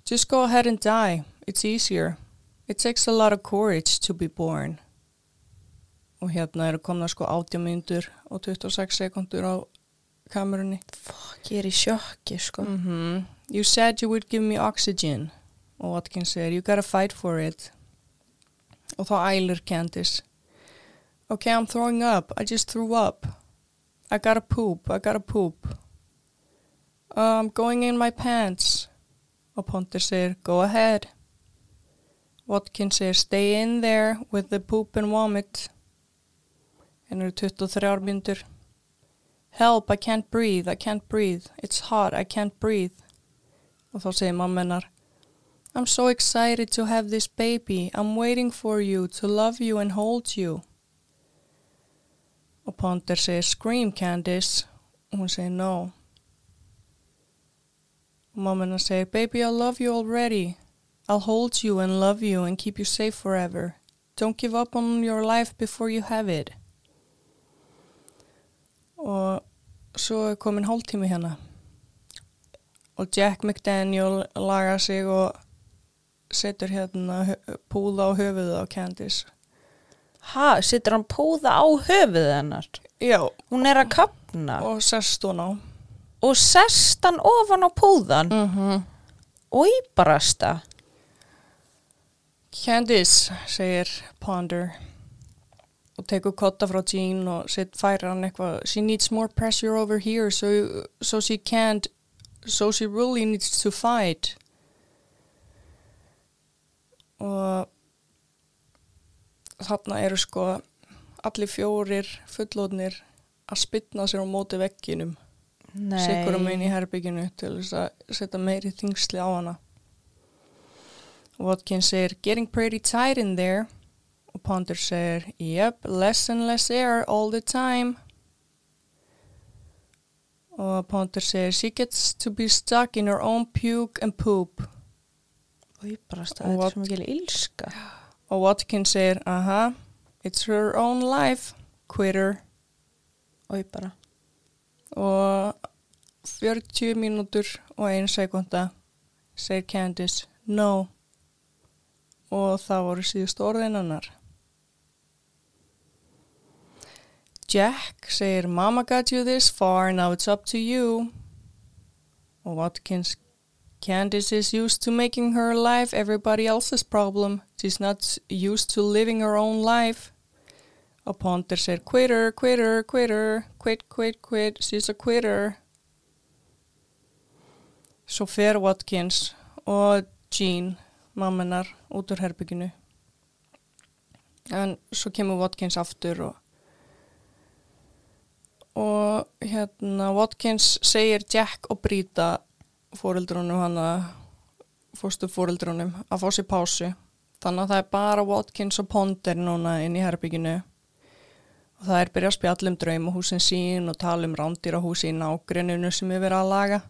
just go ahead and die. It's easier. It takes a lot of courage to be born. Og hérna eru komna sko 80 myndur og 26 sekundur á kamerunni. Fuck, ég er í sjokki, sko. Mm -hmm. You said you would give me oxygen. Og Watkins said, you gotta fight for it. Og þá ælir Candice. Okay, I'm throwing up. I just threw up. I gotta poop. I gotta poop. Uh, I'm going in my pants. Og Ponter segir, go ahead. Watkins segir, stay in there with the poop and vomit. En eru 23 myndur. Help, I can't breathe, I can't breathe. It's hot, I can't breathe. Og þá segir mamma hennar, I'm so excited to have this baby. I'm waiting for you, to love you and hold you. Og Ponder segir, scream Candice. Og hún segir, no. Og mamma hennar segir, baby, I love you already. I'll hold you and love you and keep you safe forever. Don't give up on your life before you have it. Og svo er komin hóltími hérna. Og Jack McDaniel lagar sig og setur hérna púða á höfuðið á Candice. Ha, sittur hann púða á höfuð hennar? Já, Hún er að kapna og, og sest hún á. sest hann ofan á púðan Mm -hmm. og í barasta. Candice, segir Ponder og tekur kotta frá Jean og færa hann eitthvað she needs more pressure over here so, so she can't so she really needs to fight og þarna eru sko allir fjórir fullóðnir að spytna sér á móti vegginum Nei. sikkurum inn í herbygginu til þess að setja meiri þingsli á hana. Watkins segir, getting pretty tight in there. Og Ponder segir, yep, less and less air all the time. Og Ponder segir, she gets to be stuck in her own puke and poop. Og í barasta, Og þetta er what- svo mikil ílska. Og Watkins segir, aha, It's her own life, quitter. og ég bara Og 40 mínútur og 1 sekunda segir Candice no. Og það voru síðust orðin hennar. Jack segir Mama got you this far, now it's up to you. Og Watkins Candice is used to making her life everybody else's problem. She's not used to living her own life. Og Ponder segir quitter, quitter, quitter, quit, quit, quit, she's a quitter. Svo fer Watkins og Jean, mammenar, út úr herbygginu. En svo kemur Watkins aftur og og hérna Watkins segir Jack og Brita fóreldrunum hana fórstu fóreldrunum að fá sér pásu. Þannig að það er bara Watkins og Ponder núna inn í herbygginu og það er byrjað að spjalla um draumahúsin sín og tala um rándýrahúsi í nágrenninu sem er verið að laga.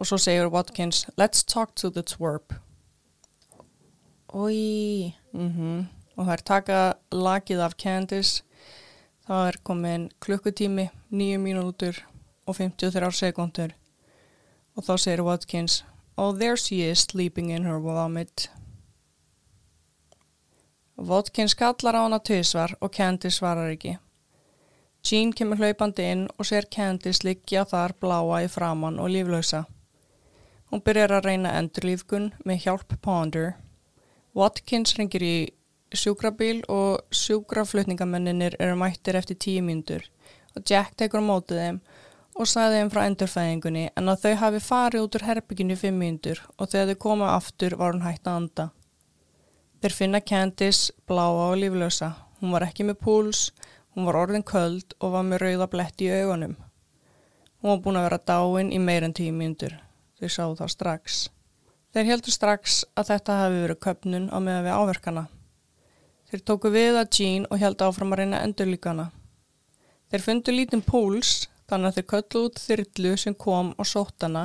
Og svo segir Watkins let's talk to the twerp. Ói, mm og það er taka lagið af Candice það er komin klukkutími 9 mínútur og 53 sekundur og þá segir Watkins oh there she is sleeping in her vomit. Watkins kallar á hana tvisvar og Candice svarar ekki. Jean kemur hlaupandi inn og ser Candice liggja þar bláa í framann og líflausa. Hún byrjar að reyna endurlífgun með hjálp Ponder. Watkins ringir í sjúkrabíl og sjúkraflutningamönninir eru mættir eftir tíu mínútur og Jack tekur á mótið þeim og sagði þeim frá endurfæðingunni en að þau hafi farið út úr herbygginu í fimm mínútur og þegar þau koma aftur var hún hægt að anda. Þeir finna Candice bláa og líflösa. Hún var ekki með púls, hún var orðin köld og var með rauða blett í augunum. Hún var búin að vera dáin í meirinn tíu mínútur. Þau sáu það strax. Þeir heldur strax að þetta hafi verið köpnun á meða við áverkana. Þeir tóku við að Jean og held áfram að reyna endurlíkana. Þeir fundu lítinn púls þannig að þeir köllu út þyrlu sem kom og sótt hana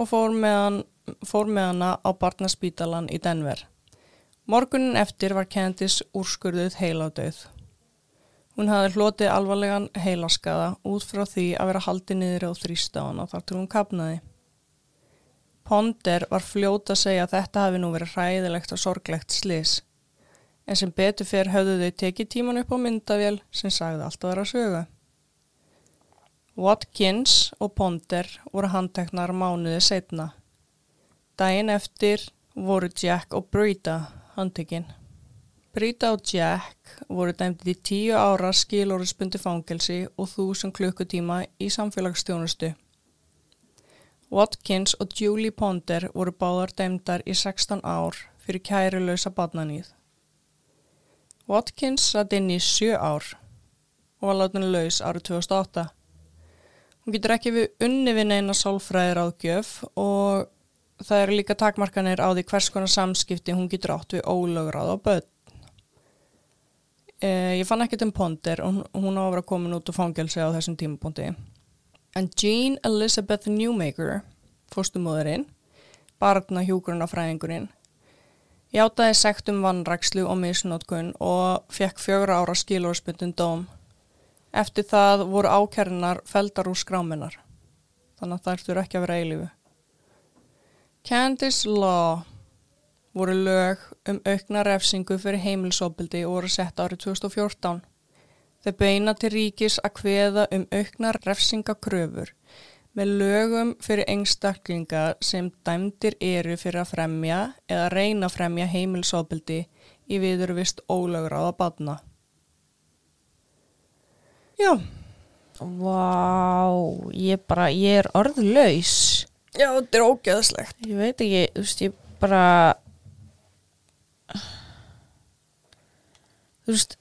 og fór með, hann, fór með hana á barnaspítalan í Denver. Morgunin eftir var Candice úrskurðuð heiladauð. Hún hafði hlotið alvarlegan heilaskaða út frá því að vera haldið niður á þrýsta hana þar til hún kapnaði. Ponder var fljóta að segja að þetta hafi nú verið hræðilegt og sorglegt slis en sem betur fyrr höfðu þau tekið tíman upp á myndavél sem sagði allt að vera sögu. Watkins og Ponder voru handteknar mánuði setna. Dæin eftir voru Jack og Brita handtekinn. Brita og Jack voru dæmdið í tíu ára skilóriðspundi fangelsi og þúsund klukkutíma í samfélagsstjónustu. Watkins og Julie Ponder voru báðar dæmdar í 16 ár fyrir kærilösa badnanýð. Watkins satt inn í 7 ár og var látin laus árið 2008. Hún getur ekki við unni við neina sálfræðir áðgjöf og það eru líka takmarkanir á því hvers konar samskipti hún getur átt við ólögráð á börn. Eh, ég fann ekkert um Ponder og hún á að vera komin út og fangelsi á þessum tímapunkti. En Jean Elizabeth Newmaker, fóstumóðurinn, barna hjúgrunafræðingurinn, játaði sekt um vannrækslu og misnótkun og fekk fjögra ára skilórspundin dóm. Eftir það voru ákernar feldar úr skráminar, þannig að það ertur ekki að vera eilifu. Candice Law voru lög um aukna refsingu fyrir heimilsopildi og voru sett árið 2014. Þau beina til ríkis að kveða um aukna refsingakröfur með lögum fyrir einstaklinga sem dæmdir eru fyrir að fremja eða reyna að fremja heimilsopildi í viðurvist ólögráða badna. Já, Vá, ég bara, ég er orðlaus. já, þetta er ógeðslegt. Ég veit ekki, þú veist, ég bara, þú veist,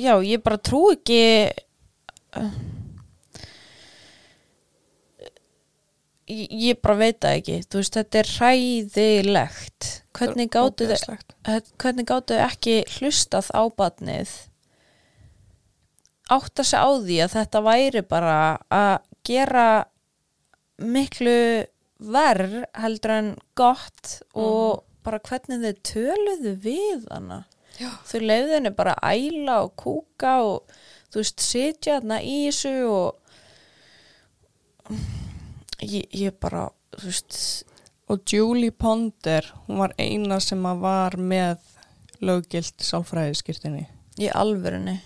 já, ég bara trú ekki, ég, bara veit það ekki, veist, þetta er hræðilegt. Hvernig gáttu þau, ekki hlustað á batnið? átta sig á því að þetta væri bara að gera miklu verð heldur en gott og bara hvernig þau töluðu við hana Já. þau leiðu henni bara að æla og kúka og þú veist, sitja þarna í þessu og ég, bara, þú veist Og Julie Ponder, hún var eina sem að var með löggilt sálfræðiskirtinni. í alvörunni?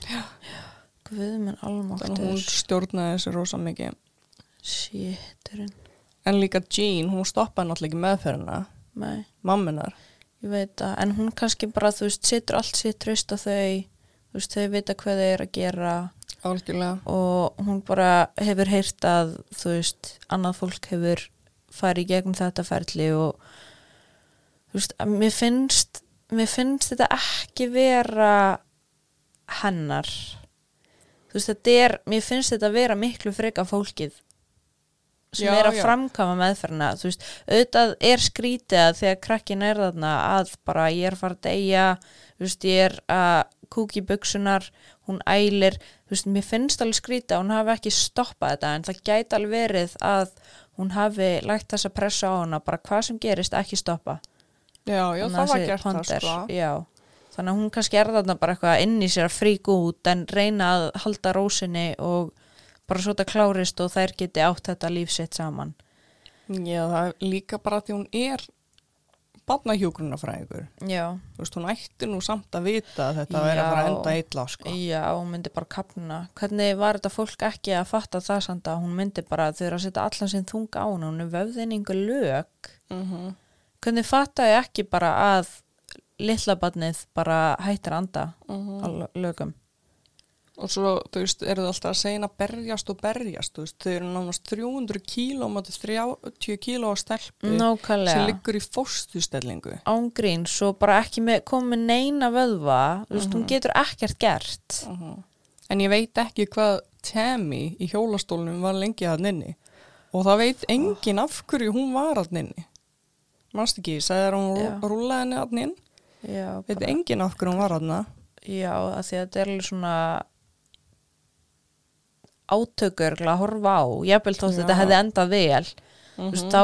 Guð minn Þannig að hún almáttur stjórnaði þessu rosa mikið. Séturinn, En líka Jean, hún stoppaði náttúrulega ekki meðferðina, mamminar. ég veit að en hún kannski bara, þú veist, situr allt sitt tröst á þau, þú veist, þau vita hvað þau eru að gera Algjörlega. og hún bara hefur heyrt að þú veist, annað fólk hefur farið gegnum þetta ferli og þú veist, að mér finnst mér finnst þetta ekki vera hennar þú veist, þetta er mér finnst þetta vera miklu freka fólkið sem Já, er að já. framkama meðferna þú veist, auðvitað er skrítið að þegar krakkin er þarna að bara ég er fara að deyja þú veist, ég er að kúki buksunar hún ælir, veist, mér finnst alveg skrítið að hún hafi ekki stoppað þetta en það gæti alveg verið að hún hafi lægt þessa pressa á hana bara hvað sem gerist ekki stoppa Já, já, það að var gert það, sko. já. þannig að hún kannski er þarna bara eitthvað inn í sér að fríka út en reyna að halda rósinni og bara svo þetta klárist og þær geti átt þetta lífsitt saman Já, það er líka bara því hún er barnahjúgrunafræðingur. já, Þú veist, hún ætti nú samt að vita að þetta verið að fara að enda eitla, sko. já, hún myndi bara kapna hvernig var þetta fólk ekki að fatta það samt að hún myndi bara þau eru að setja allan sinn þunga á hana, hún er vöfðinningu lög Mm hvernig fattaði ekki bara að litla barnið bara hættir að anda Mhm. á lö- lögum Og svo, þú veist, eru það alltaf að segja að berjast og berjast, þú veist, þau eru nánast 300 kíló, mátu 30 kíló á stelpu sem nákvæmlega liggur í fórstustellingu. ángrín svo bara ekki með komið neina vöðva þú veist, hún getur ekkert gert. En ég veit ekki hvað Tammy í hjólastólunum var lengi að inni. Og það veit enginn af hverju hún var að inni. Manst ekki, ég sagði þér að hún rúlaði henni að já, veit bara, enginn af hverju hún var að hana. já, að því að þetta er alveg svona átökur að horfa á, jafnvel þótt Já. þetta hefði endað vel þú veist, þá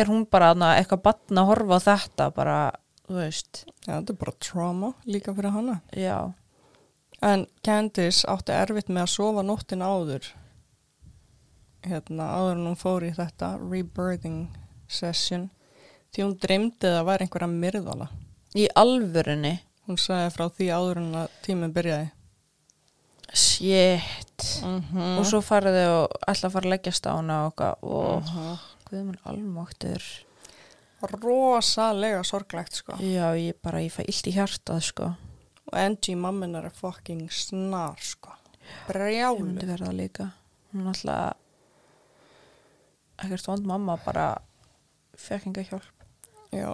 er hún bara þarna eitthvað batn að horfa á þetta bara, þú veist Já, þetta er bara trauma líka fyrir hana. já, En Candice átti erfitt með að sofa nóttin áður hérna áður en hún fór í þetta rebirthing session því hún dreymdi að það væri einhverja myrðala. í alvörunni Hún sagði frá því áður en að tíminn byrjaði. shit Mm og svo farið þau og að fara að leggjast á hana og, eitthvað, og Mhm. guð minn almáttur Rosalega sorglegt sko. já, ég bara, ég fæ illt í hjartað sko Og Angie mammin er fucking snar sko. Brjálu. myndi verða það líka hún alltaf ekkert vond mamma bara fekk enga hjálp Já.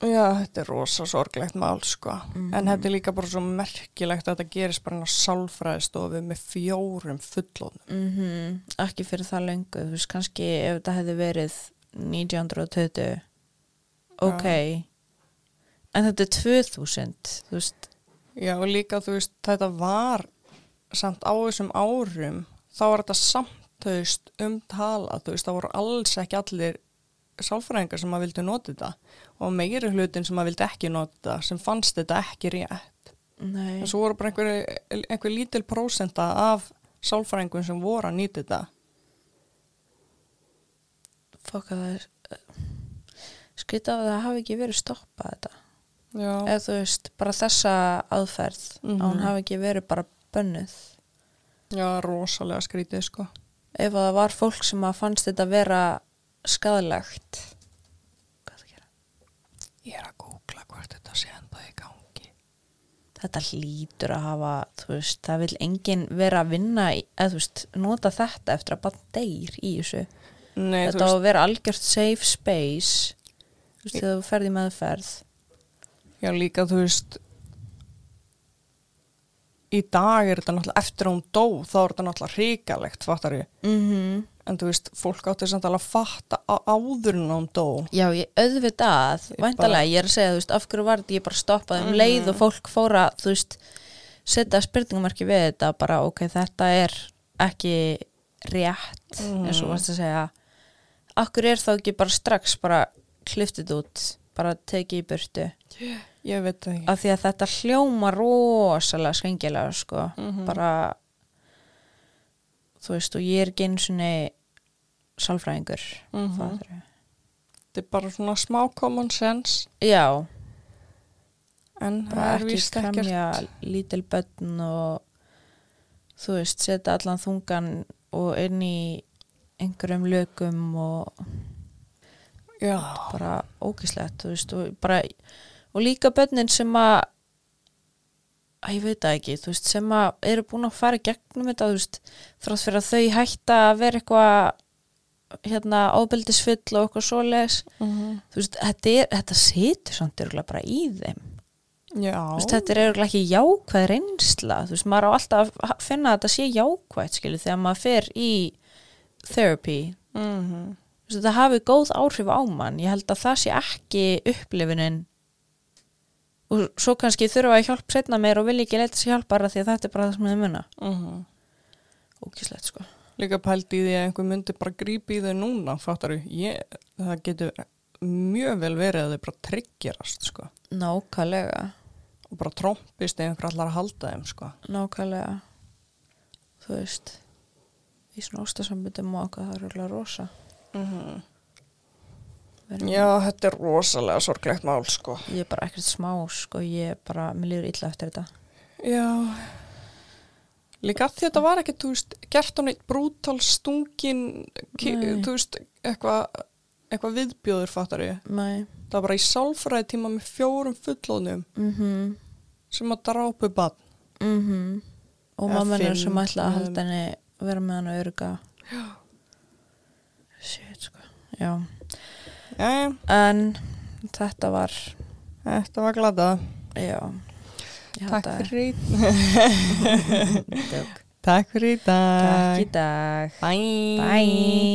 Já, þetta er rosa sorglegt mál sko. En þetta er líka bara svo merkilegt að þetta gerist bara á sálfræðistofu með fjórum fullónum. mm ekki fyrir það lengu þú veist, kannski ef þetta hefði verið 1920 ok. En þetta er 2000 þú veist, Já, og líka þú veist, þetta var samt á þessum árum, þá var þetta samt, þú veist, umtalað, þú veist, það voru alls ekki allir sálfræðingar sem að vildu nota þetta og meiri hlutin sem að vildi ekki nota sem fannst þetta ekki rétt. nei En svo voru bara einhver, einhver lítil prósenta af sálfræðingum sem voru að nýta þetta. fokka það er skrita að það hafi ekki verið stoppað þetta Já, eða þú veist, bara þessa aðferð að hún Mhm. hafi ekki verið bara bönnuð já, rosalega skrítið, sko. ef að það var fólk sem að fannst þetta vera skadalegt hvað það gera? Ég er að googla hvort þetta sé enda í gangi. þetta hlýtur að hafa veist, það vil enginn vera að vinna eða þú veist, nota þetta eftir að bara deyr í þessu Nei, þetta á að vera algjört safe space þú veist, þegar þú ferð í meðferð Já, líka þú veist í dag er þetta náttúrulega eftir að hún dó, þá er þetta náttúrulega hrikalegt, fattar ég. mm En þú veist, fólk átti samt alveg að fatta á áður en hún dó. Já, ég auðvitað, væntalega, ég er að segja, þú veist, af hverju var þetta, ég bara stoppaði um Mhm. leið og fólk fóra, þú veist, setja spurningumarki við þetta, bara, ok, þetta er ekki rétt, Mhm. eins og varst að segja, hverju er þá ekki bara strax bara kliftið út bara tekið í burtu ég veit það ekki af því að þetta hljóma rosalega skringilega sko Mhm. bara þú veist og ég er ekki einu sinni sálfræðingur Mhm. fattarðu? þetta er bara svona smá common sense já, en það er ekki víst ekkert kremja lítil börn og þú veist, setja allan þungan og inn í einhverjum lögum og já, bara veist og, bara, og líka börnin sem að að ég veit það ekki, þú veist, sem að eru búin að fara gegnum þetta, þú veist þrátt fyrir að þau hætta að vera eitthvað hérna ábeldisfull og eitthvað svoleiðis, Mhm. þú veist, þetta, er, þetta situr samt örgulega bara í þeim veist, þetta er örgulega ekki jákvæð reynsla, þú veist, maður á alltaf að finna að þetta sé jákvæð, skilu, þegar maður fer í therapy Mhm. Þú veist, þetta hafi góð áhrif á mann ég held að það sé ekki upplifunin og svo kannski þurfa að hjálpa setna meir og vilja ekki leita sér hjálp bara því að þetta er bara það sem þau munna Mhm. ógíslegt sko líka pælt í því að einhver myndi bara grípa í þau núna fattar ég, það getur mjög vel verið að þau bara tryggjarast sko. nákvæmlega, og bara trompist einhver allar að halda þeim sko. nákvæmlega þú veist í svona ástasambundum og okkar það er örgulega rosa Mhm. Erum- já, þetta er rosalega sorglegt mál sko. ég er bara ekkert smá sko, ég er bara, mér líður illa eftir þetta. Já. Líka því þetta var ekki, þú veist gert á neitt brútal stungin Nei. þú veist, eitthvað eitthvað viðbjóður fattar ég? Nei. það var bara í sálfræði tíma með fjórum fullónum mhm. sem að drápu bann mhm. Og Eða mamma er fimm, sem ætla að halda henni vera með hann að örga Já. shit sko. Já, já, en þetta var þetta var glada já. Ég takk held að- fyrir, Djók. takk fyrir í dag. Takk í dag. Bye, bye